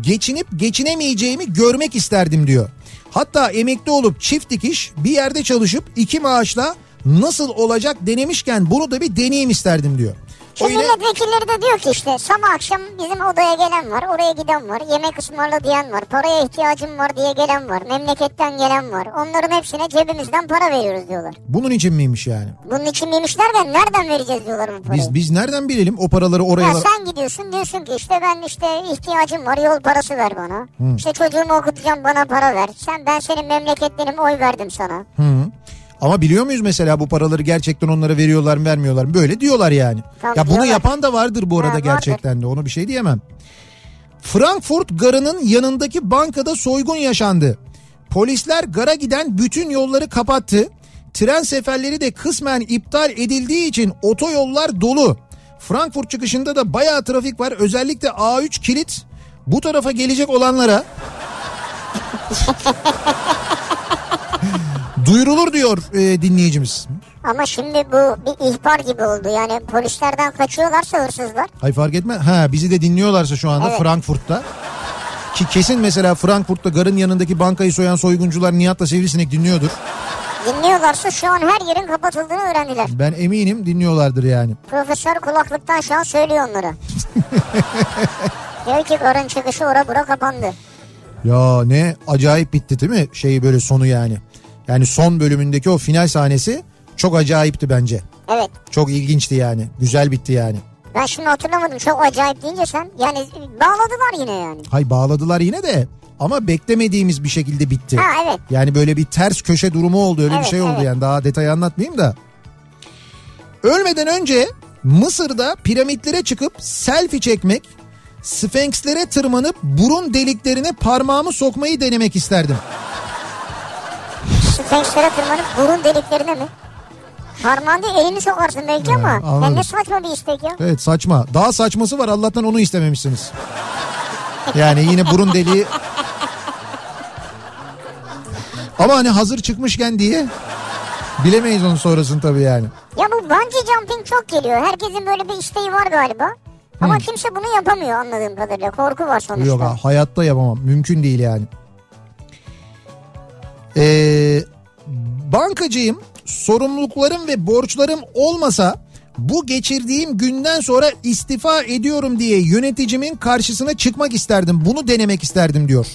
geçinip geçinemeyeceğimi görmek isterdim diyor. Hatta emekli olup çift dikiş bir yerde çalışıp iki maaşla nasıl olacak denemişken bunu da bir deneyim isterdim diyor. O yine- milletvekilleri de diyor ki işte sabah akşam bizim odaya gelen var, oraya giden var, yemek ısmarla diyen var, paraya ihtiyacım var diye gelen var, memleketten gelen var. Onların hepsine cebimizden para veriyoruz diyorlar. bunun için miymiş yani? Bunun için miymiş derken nereden vereceğiz diyorlar bu parayı. Biz biz nereden bilelim o paraları oraya Ya sen gidiyorsun diyorsun ki işte ben işte ihtiyacım var yol parası ver bana. İşte çocuğumu okutacağım bana para ver. Sen ben senin memleketlerim oy verdim sana. Hı. Ama biliyor muyuz mesela bu paraları gerçekten onlara veriyorlar mı vermiyorlar mı? Böyle diyorlar yani. Tabii ya bunu diyorlar. yapan da vardır bu arada Ha, vardır. gerçekten de onu bir şey diyemem. Frankfurt garının yanındaki bankada soygun yaşandı. Polisler gara giden bütün yolları kapattı. Tren seferleri de kısmen iptal edildiği için otoyollar dolu. Frankfurt çıkışında da bayağı trafik var. Özellikle A3 kilit bu tarafa gelecek olanlara duyurulur diyor e, dinleyicimiz. Ama şimdi bu bir ihbar gibi oldu. Yani polislerden kaçıyorlarsa hırsızlar. Hay fark etme. Ha bizi de dinliyorlarsa şu anda Evet. Frankfurt'ta. Ki kesin mesela Frankfurt'ta garın yanındaki bankayı soyan soyguncular Nihat'la Sivrisinek dinliyordur. Dinliyorlarsa şu an her yerin kapatıldığını öğrendiler. Ben eminim dinliyorlardır yani. Profesör kulaklıktan şu an söylüyor onlara. Diyor ki garın çıkışı ora bura kapandı. Ya ne acayip bitti değil mi? Şey böyle sonu yani. Yani son bölümündeki o final sahnesi çok acayipti bence. Evet. Çok ilginçti yani. Güzel bitti yani. Ben şimdi hatırlamadım çok acayip deyince sen. Yani bağladılar yine yani. Hay bağladılar yine de ama beklemediğimiz bir şekilde bitti. Ha evet. Yani böyle bir ters köşe durumu oldu öyle bir Evet, şey oldu evet. yani daha detayı anlatmayayım da. Ölmeden önce Mısır'da piramitlere çıkıp selfie çekmek, Sphinx'lere tırmanıp burun deliklerine parmağımı sokmayı denemek isterdim. Sphinx'lere tırmanıp burun deliklerine mi? Parmağın değil elini sokarsın belki ama. anladım. Yani ne saçma bir istek ya. Evet saçma. Daha saçması var Allah'tan onu istememişsiniz. Yani yine burun deliği... Ama hani hazır çıkmışken diye bilemeyiz onun sonrasını tabii yani. Ya bu bungee jumping çok geliyor. Herkesin böyle bir isteği var galiba. Ama kimse bunu yapamıyor anladığım kadarıyla. Korku var sonuçta. Yok ha, hayatta yapamam. Mümkün değil yani. Ee, bankacıyım. sorumluluklarım ve borçlarım olmasa bu geçirdiğim günden sonra istifa ediyorum diye yöneticimin karşısına çıkmak isterdim. Bunu denemek isterdim diyor.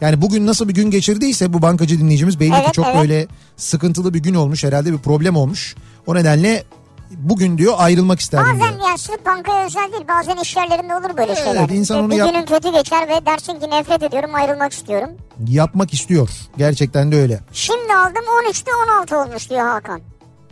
Yani bugün nasıl bir gün geçirdiyse bu bankacı dinleyicimiz belli ki Evet, çok evet. böyle sıkıntılı bir gün olmuş. Herhalde bir problem olmuş. O nedenle bugün diyor ayrılmak isterdim Bazen diyor. ya sırf bankaya özel değil bazen iş yerlerinde olur böyle Evet, şeyler. insan Bir- onu bir yap- günün kötü geçer ve dersin ki nefret ediyorum ayrılmak istiyorum. Yapmak istiyor. Gerçekten de öyle. Şimdi aldım 13'te 16 olmuş diyor Hakan.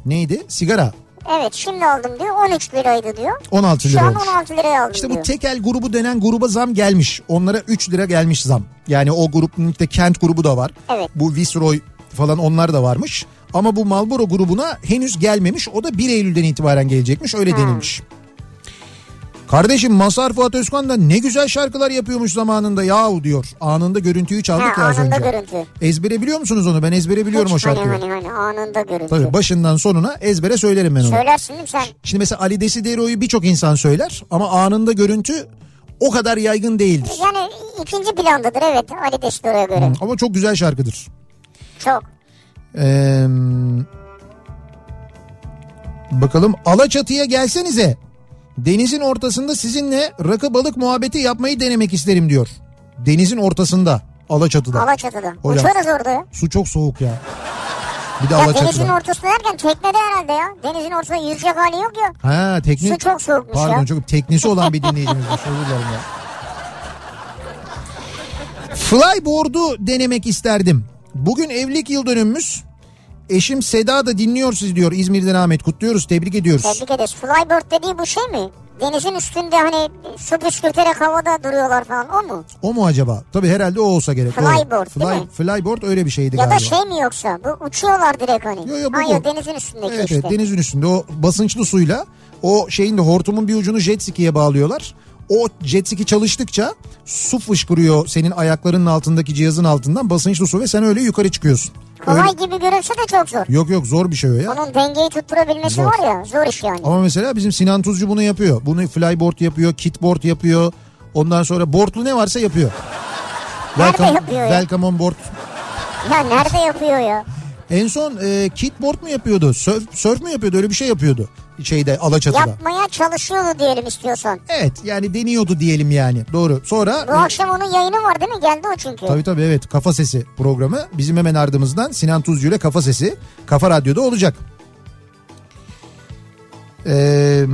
Neydi? Sigara. Evet şimdi aldım diyor 13 liraydı diyor. 16 Şu lira an olmuş. 16 liraya aldım İşte bu diyor. tekel grubu denen gruba zam gelmiş. Onlara 3 lira gelmiş zam. Yani o grubun işte Kent grubu da var. Evet. Bu Viceroy falan onlar da varmış. Ama bu Marlboro grubuna henüz gelmemiş. O da 1 Eylül'den itibaren gelecekmiş. Öyle denilmiş. Kardeşim Mazhar Fuat Özkan da ne güzel şarkılar yapıyormuş zamanında yahu diyor. Anında görüntüyü çaldık Ha, ya az anında önce. görüntü. Ezbere biliyor musunuz onu? Ben ezbere biliyorum Hiç o şarkıyı. Hani hani hani anında görüntü. Tabii başından sonuna ezbere söylerim ben onu. Söylersin değil mi sen? Şimdi mesela Ali Desidero'yu birçok insan söyler ama anında görüntü o kadar yaygın değildir. Yani ikinci plandadır evet Ali Destor'a göre. Ama çok güzel şarkıdır. Çok. Ee, bakalım Alaçatı'ya gelsenize. Denizin ortasında sizinle rakı balık muhabbeti yapmayı denemek isterim diyor. Denizin ortasında Alaçatı'da. Alaçatı'da. Hocam. Uçarız orada ya. Su çok soğuk ya. Bir de Ya denizin Alaçatı'da. ortasında derken teknede herhalde ya. Denizin ortasında yüzecek hali yok ya. Ha teknik. Su çok soğukmuş Pardon ya. çok teknisi olan bir dinleyicimiz. Özür dilerim ya. Flyboard'u denemek isterdim. Bugün evlilik yıl dönümümüz. Eşim Seda da dinliyor sizi diyor. İzmir'den Ahmet kutluyoruz. Tebrik ediyoruz. Tebrik ederiz. Flyboard dediği bu şey mi? Denizin üstünde hani su püskürterek havada duruyorlar falan o mu? O mu acaba? Tabii herhalde o olsa gerek. Flyboard, değil mi? Flyboard öyle bir şeydi Ya galiba. da şey mi yoksa? Bu uçuyorlar direkt hani. Yo, yo, bu Hayır bu. denizin üstündeki Evet, işte. evet denizin üstünde o basınçlı suyla o şeyin de hortumun bir ucunu jet ski'ye bağlıyorlar. O jet ski çalıştıkça su fışkırıyor senin ayaklarının altındaki cihazın altından basınçlı su ve sen öyle yukarı çıkıyorsun. Kolay Öyle- gibi görünse de çok zor. Yok yok zor bir şey o ya. Onun dengeyi tutturabilmesi Zor. var ya zor iş yani. Ama mesela bizim Sinan Tuzcu bunu yapıyor. Bunu flyboard yapıyor, kitboard yapıyor. Ondan sonra boardlu ne varsa yapıyor. Nerede yapıyor ya? Welcome on board. Ya nerede yapıyor ya? En son e, kitboard mu yapıyordu? Surf, surf mu yapıyordu? Öyle bir şey yapıyordu. Şeyde Alaçatı'da. Yapmaya çalışıyordu diyelim istiyorsan. Evet yani deniyordu diyelim yani. Doğru. Sonra Bu akşam onun yayını var değil mi? Geldi o çünkü. Tabii tabii evet Kafa Sesi programı bizim hemen ardımızdan Sinan Tuzcu ile Kafa Sesi Kafa Radyo'da olacak. Ee,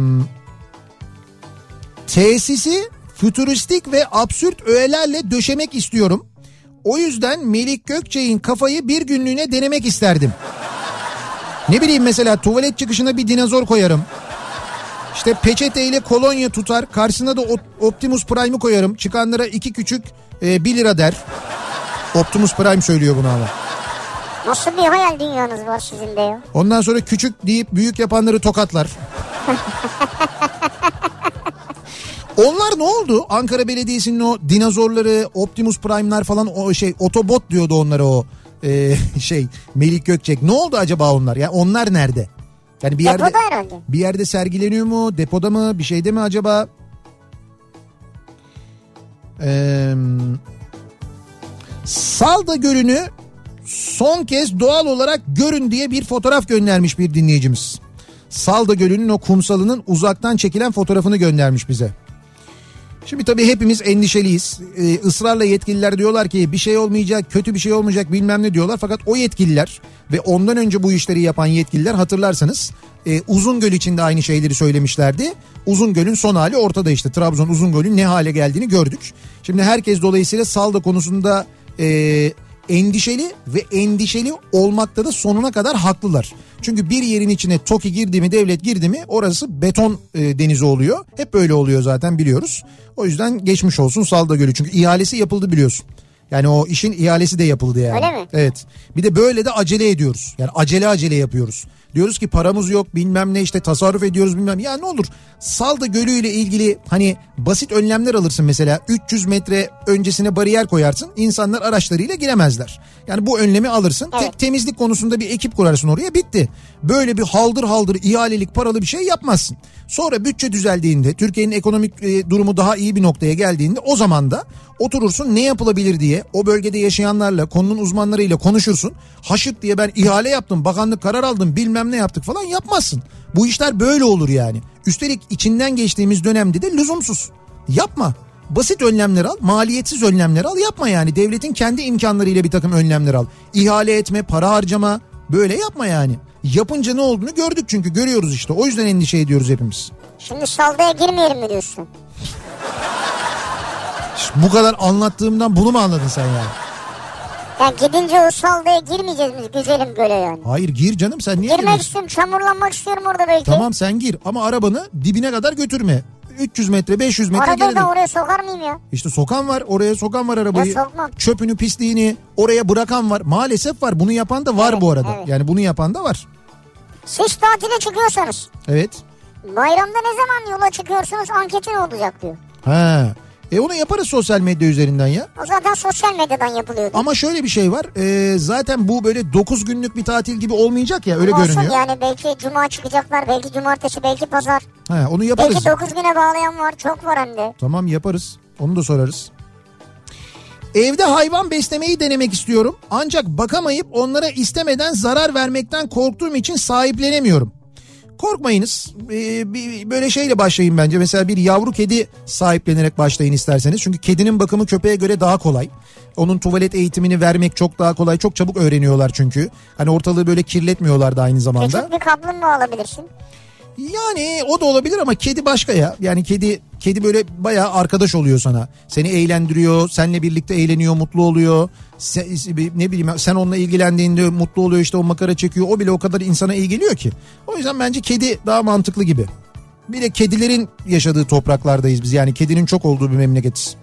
tesisi fütüristik ve absürt öğelerle döşemek istiyorum. O yüzden Melik Gökçe'nin kafayı bir günlüğüne denemek isterdim. Ne bileyim mesela tuvalet çıkışına bir dinozor koyarım. İşte peçeteyle kolonya tutar. Karşısına da Op- Optimus Prime'ı koyarım. Çıkanlara iki küçük e, 1 lira der. Optimus Prime söylüyor bunu ama. Nasıl bir hayal dünyanız var sizin de ya? Ondan sonra küçük deyip büyük yapanları tokatlar. Onlar ne oldu? Ankara Belediyesi'nin o dinozorları, Optimus Prime'lar falan o şey otobot diyordu onlara o e, şey Melik Gökçek. Ne oldu acaba onlar? Yani onlar nerede? Yani bir yerde Depoda herhalde. bir yerde sergileniyor mu? Depoda mı? Bir şeyde mi acaba? Ee, Salda Gölü'nü son kez doğal olarak görün diye bir fotoğraf göndermiş bir dinleyicimiz. Salda Gölü'nün o kumsalının uzaktan çekilen fotoğrafını göndermiş bize. Şimdi tabii hepimiz endişeliyiz. Ee, ısrarla yetkililer diyorlar ki bir şey olmayacak, kötü bir şey olmayacak bilmem ne diyorlar. Fakat o yetkililer ve ondan önce bu işleri yapan yetkililer hatırlarsanız e, Uzungöl için de aynı şeyleri söylemişlerdi. Uzungöl'ün son hali ortada işte. Trabzon Uzungöl'ün ne hale geldiğini gördük. Şimdi herkes dolayısıyla salda konusunda e, endişeli ve endişeli olmakta da sonuna kadar haklılar. Çünkü bir yerin içine TOKİ girdi mi devlet girdi mi orası beton e, denizi oluyor. Hep böyle oluyor zaten biliyoruz. O yüzden geçmiş olsun Salda Gölü. Çünkü ihalesi yapıldı biliyorsun. Yani o işin ihalesi de yapıldı yani. Öyle mi? Evet. Bir de böyle de acele ediyoruz. Yani acele acele yapıyoruz. Diyoruz ki paramız yok bilmem ne işte tasarruf ediyoruz bilmem. Ya ne olur Salda Gölü ile ilgili hani basit önlemler alırsın mesela 300 metre öncesine bariyer koyarsın. insanlar araçlarıyla giremezler. Yani bu önlemi alırsın. Evet. Tek temizlik konusunda bir ekip kurarsın oraya bitti. Böyle bir haldır haldır ihalelik paralı bir şey yapmazsın. Sonra bütçe düzeldiğinde Türkiye'nin ekonomik e, durumu daha iyi bir noktaya geldiğinde o zaman da oturursun ne yapılabilir diye o bölgede yaşayanlarla, konunun uzmanlarıyla konuşursun. Haşırt diye ben ihale yaptım, bakanlık karar aldım, bilmem ne yaptık falan yapmazsın. Bu işler böyle olur yani. Üstelik içinden geçtiğimiz dönemde de lüzumsuz. Yapma. Basit önlemler al, maliyetsiz önlemler al. Yapma yani. Devletin kendi imkanlarıyla bir takım önlemler al. İhale etme, para harcama. Böyle yapma yani. Yapınca ne olduğunu gördük çünkü görüyoruz işte. O yüzden endişe ediyoruz hepimiz. Şimdi saldaya girmeyelim mi diyorsun? Bu kadar anlattığımdan bunu mu anladın sen yani? Ya gidince o saldaya girmeyeceğiz biz güzelim göle yani. Hayır gir canım sen niye Girmek istiyorum çamurlanmak istiyorum orada belki. Tamam sen gir ama arabanı dibine kadar götürme. 300 metre 500 metre Arada geride. da oraya sokar mıyım ya? İşte sokan var oraya sokan var arabayı. Ya sokmam. Çöpünü pisliğini oraya bırakan var. Maalesef var bunu yapan da var Evet, bu arada. evet. Yani bunu yapan da var. Siz tatile çıkıyorsanız Evet. bayramda ne zaman yola çıkıyorsunuz anketi ne olacak diyor. Ha. E onu yaparız sosyal medya üzerinden ya. O zaten sosyal medyadan yapılıyor. Ama şöyle bir şey var. e, zaten bu böyle 9 günlük bir tatil gibi olmayacak ya öyle Olsun görünüyor. yani belki cuma çıkacaklar belki cumartesi belki pazar. Ha, onu yaparız. Belki 9 güne bağlayan var çok var hem de. Tamam yaparız. Onu da sorarız. Evde hayvan beslemeyi denemek istiyorum. Ancak bakamayıp onlara istemeden zarar vermekten korktuğum için sahiplenemiyorum. Korkmayınız. Ee, bir, böyle şeyle başlayın bence. Mesela bir yavru kedi sahiplenerek başlayın isterseniz. Çünkü kedinin bakımı köpeğe göre daha kolay. Onun tuvalet eğitimini vermek çok daha kolay. Çok çabuk öğreniyorlar çünkü. Hani ortalığı böyle kirletmiyorlar da aynı zamanda. Küçük bir kaplumbağa alabilirsin. Yani o da olabilir ama kedi başka ya. Yani kedi kedi böyle bayağı arkadaş oluyor sana. Seni eğlendiriyor, seninle birlikte eğleniyor, mutlu oluyor. Sen, ne bileyim sen onunla ilgilendiğinde mutlu oluyor işte o makara çekiyor. O bile o kadar insana iyi geliyor ki. O yüzden bence kedi daha mantıklı gibi. Bir de kedilerin yaşadığı topraklardayız biz. Yani kedinin çok olduğu bir memleketiz.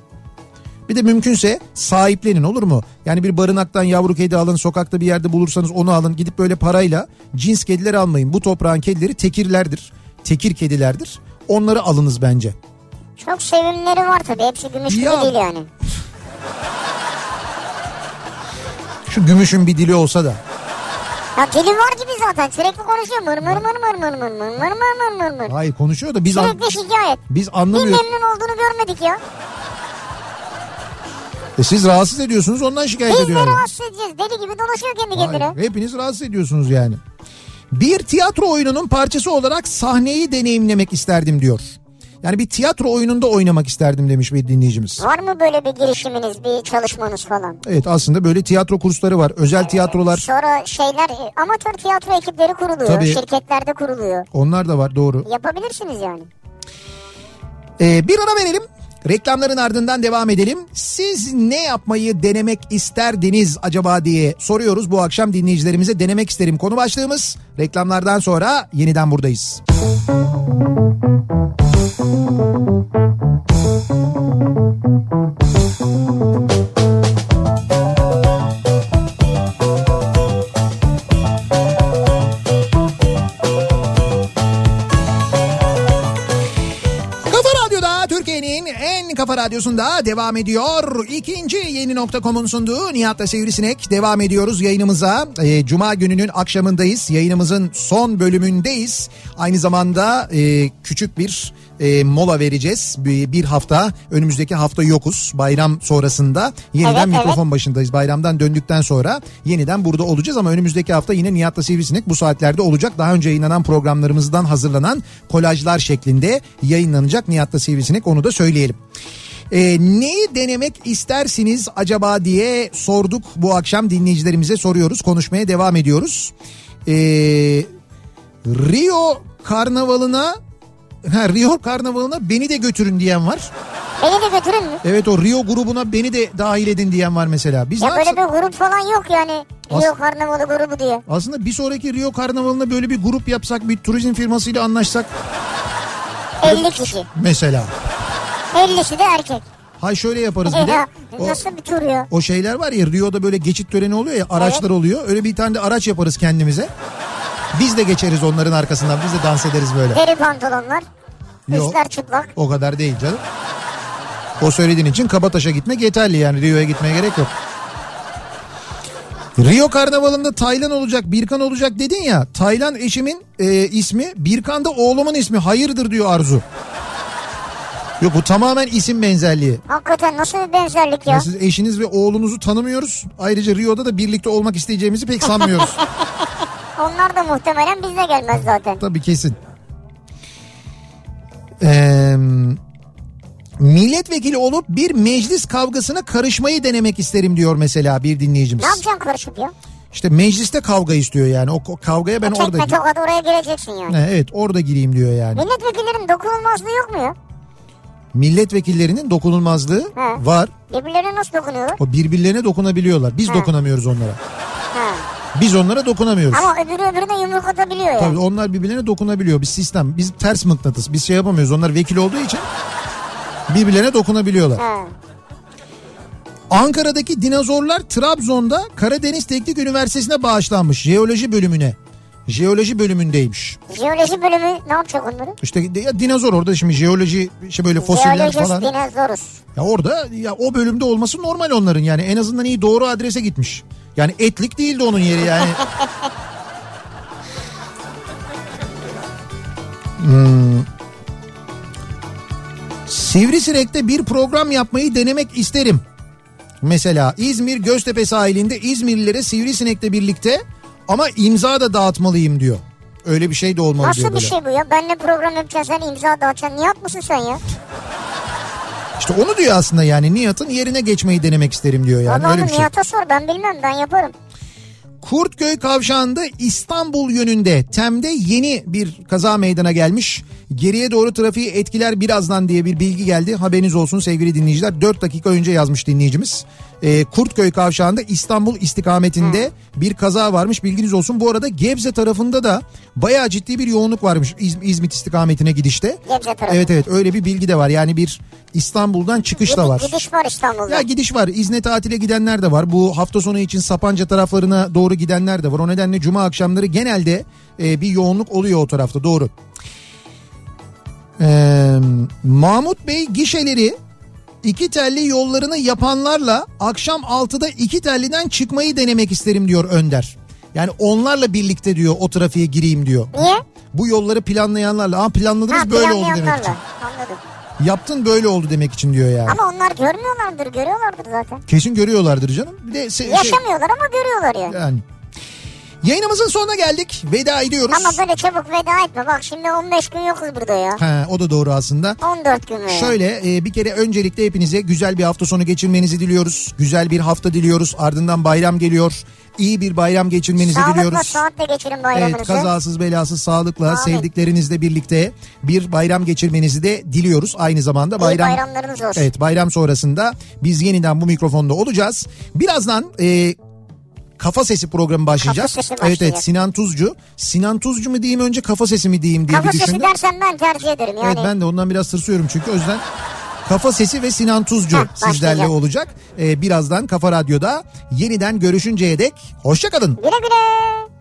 Bir de mümkünse sahiplenin olur mu? Yani bir barınaktan yavru kedi alın, sokakta bir yerde bulursanız onu alın. Gidip böyle parayla cins kediler almayın. Bu toprağın kedileri tekirlerdir. Tekir kedilerdir. Onları alınız bence. Çok sevimleri var tabii hepsi gümüş gibi Ya- değil yani. Şu gümüşün bir dili olsa da. Ya dili var gibi zaten sürekli konuşuyor mır mır mır mır mır mır mır mır mır mır mır. Hayır konuşuyor da biz an- biz Bir anlamıyoruz. memnun olduğunu görmedik ya. E siz rahatsız ediyorsunuz ondan şikayet Biz de ediyor. yani. rahatsız edeceğiz. Deli gibi dolaşıyor kendi kendine. Hepiniz rahatsız ediyorsunuz yani. Bir tiyatro oyununun parçası olarak sahneyi deneyimlemek isterdim diyor. Yani bir tiyatro oyununda oynamak isterdim demiş bir dinleyicimiz. Var mı böyle bir girişiminiz, bir çalışmanız falan? Evet aslında böyle tiyatro kursları var. Özel tiyatrolar Sonra şeyler, e, amatör tiyatro ekipleri kuruluyor. Tabii. Şirketlerde kuruluyor. onlar da var doğru. Yapabilirsiniz yani. Ee, bir ara verelim. Reklamların ardından devam edelim. Siz ne yapmayı denemek isterdiniz acaba diye soruyoruz bu akşam dinleyicilerimize. Denemek isterim konu başlığımız. Reklamlardan sonra yeniden buradayız. Kafa radyosunda devam ediyor. İkinci yeni nokta.com'un sunduğu Nihat'la Sivrisinek devam ediyoruz yayınımıza. Ee, Cuma gününün akşamındayız. Yayınımızın son bölümündeyiz. Aynı zamanda e, küçük bir e, mola vereceğiz. Bir, bir hafta önümüzdeki hafta yokuz. Bayram sonrasında yeniden Evet, evet. mikrofon başındayız. Bayramdan döndükten sonra yeniden burada olacağız ama önümüzdeki hafta yine Nihat'la Sivrisinek bu saatlerde olacak. Daha önce yayınlanan programlarımızdan hazırlanan kolajlar şeklinde yayınlanacak Nihat'la Sivrisinek onu da söyleyelim. Ee, neyi denemek istersiniz acaba diye sorduk bu akşam dinleyicilerimize soruyoruz konuşmaya devam ediyoruz. Ee, Rio karnavalına ha, Rio karnavalına beni de götürün diyen var. Beni de götürün mü? Evet o Rio grubuna beni de dahil edin diyen var mesela. Biz Ya böyle yapsak- bir grup falan yok yani. As- Rio Karnavalı grubu diye. Aslında bir sonraki Rio karnavalına böyle bir grup yapsak bir turizm firmasıyla anlaşsak 50 kişi. mesela. 50'si de erkek. Hay şöyle yaparız bir de. O, Nasıl bir tur ya? o şeyler var ya Rio'da böyle geçit töreni oluyor ya araçlar oluyor. Öyle bir tane de araç yaparız kendimize. Biz de geçeriz onların arkasından biz de dans ederiz böyle. Deri pantolonlar. Yok. Üstler çıplak. O kadar değil canım. O söylediğin için Kabataş'a gitmek yeterli yani Rio'ya gitmeye gerek yok. Rio Karnavalı'nda Taylan olacak, Birkan olacak dedin ya. Taylan eşimin e, ismi, Birkan da oğlumun ismi. Hayırdır diyor Arzu. Yok bu tamamen isim benzerliği. Hakikaten nasıl bir benzerlik ya? Ya siz eşiniz ve oğlunuzu tanımıyoruz. Ayrıca Rio'da da birlikte olmak isteyeceğimizi pek sanmıyoruz. Onlar da muhtemelen bizle gelmez zaten. Tabii kesin. Ee, milletvekili olup bir meclis kavgasına karışmayı denemek isterim diyor mesela bir dinleyicimiz. Ne yapacaksın karışıp ya? İşte mecliste kavga istiyor yani. O, o kavgaya ben orada Tekme tokat oraya gireceksin yani. He, Evet orada gireyim diyor yani. Milletvekillerin dokunulmazlığı yok mu ya? Milletvekillerinin dokunulmazlığı He. var. Birbirlerine nasıl dokunuyorlar? O birbirlerine dokunabiliyorlar. Biz He. dokunamıyoruz onlara. Ha. Biz onlara dokunamıyoruz. Ama öbürü öbürüne yumruk atabiliyor ya. Tabii onlar birbirlerine dokunabiliyor. Bir sistem. Biz ters mıknatıs. Biz şey yapamıyoruz. Onlar vekil olduğu için birbirlerine dokunabiliyorlar. Ha. Ankara'daki dinozorlar Trabzon'da Karadeniz Teknik Üniversitesi'ne bağışlanmış. Jeoloji bölümüne. Jeoloji bölümündeymiş. Jeoloji bölümü ne yapacak onları? İşte ya dinozor orada şimdi jeoloji işte böyle fosiller Jeolojist falan. dinozorus. Ya orada ya o bölümde olması normal onların yani en azından iyi doğru adrese gitmiş. Yani etlik değildi onun yeri yani. Hmm. Sivrisinek'te bir program yapmayı denemek isterim. Mesela İzmir Göztepe sahilinde İzmirlilere Sivrisinek'le birlikte ama imza da dağıtmalıyım diyor. Öyle bir şey de olmalı diyor Nasıl bir böyle. şey bu ya? Benle program yapacaksın sen imza dağıtacaksın. Nihat mısın sen ya? İşte onu diyor aslında yani Nihat'ın yerine geçmeyi denemek isterim diyor yani Vallahi öyle bir şey. Nihat'a sor ben bilmem ben yaparım. Kurtköy kavşağında İstanbul yönünde Tem'de yeni bir kaza meydana gelmiş. Geriye doğru trafiği etkiler birazdan diye bir bilgi geldi. Haberiniz olsun sevgili dinleyiciler. 4 dakika önce yazmış dinleyicimiz. Ee, Kurtköy kavşağında İstanbul istikametinde bir kaza varmış bilginiz olsun. Bu arada Gebze tarafında da bayağı ciddi bir yoğunluk varmış İz- İzmit istikametine gidişte. Gebze tarafı. Evet evet öyle bir bilgi de var. Yani bir İstanbul'dan çıkış da var. Gidiş var İstanbul'da. Ya gidiş var. İzne tatile gidenler de var. Bu hafta sonu için Sapanca taraflarına doğru gidenler de var. O nedenle cuma akşamları genelde e, bir yoğunluk oluyor o tarafta. Doğru. Ee, Mahmut Bey gişeleri iki telli yollarını yapanlarla akşam 6'da iki telliden çıkmayı denemek isterim diyor Önder. Yani onlarla birlikte diyor o trafiğe gireyim diyor. Niye? Bu yolları planlayanlarla. Aa planladınız Ha böyle oldu demek için. Anladım. Yaptın böyle oldu demek için diyor yani. Ama onlar görmüyorlardır görüyorlardır zaten. Kesin görüyorlardır canım. Bir de se- şey, Yaşamıyorlar ama görüyorlar yani. yani. Yayınımızın sonuna geldik. Veda ediyoruz. Ama böyle çabuk veda etme. Bak şimdi 15 gün yokuz burada ya. Ha, o da doğru aslında. 14 gün mü? Şöyle e, bir kere öncelikle hepinize güzel bir hafta sonu geçirmenizi diliyoruz. Güzel bir hafta diliyoruz. Ardından bayram geliyor. İyi bir bayram geçirmenizi Sağlıkla diliyoruz. saatle geçirin bayramınızı. Evet kazasız belasız sağlıkla Amin. sevdiklerinizle birlikte bir bayram geçirmenizi de diliyoruz. Aynı zamanda İyi bayram bayramlarınız olsun. Evet bayram sonrasında biz yeniden bu mikrofonda olacağız. Birazdan e, Kafa Sesi programı başlayacak. Kafa Sesi Evet evet Sinan Tuzcu. Sinan Tuzcu mu diyeyim önce Kafa Sesi mi diyeyim diye Kafa bir sesi düşündüm. dersen ben tercih ederim yani. Evet ben de ondan biraz tırsıyorum çünkü o yüzden Kafa Sesi ve Sinan Tuzcu Heh, sizlerle başlayacak. olacak. Ee, birazdan Kafa Radyo'da yeniden görüşünceye dek hoşçakalın. Güle güle.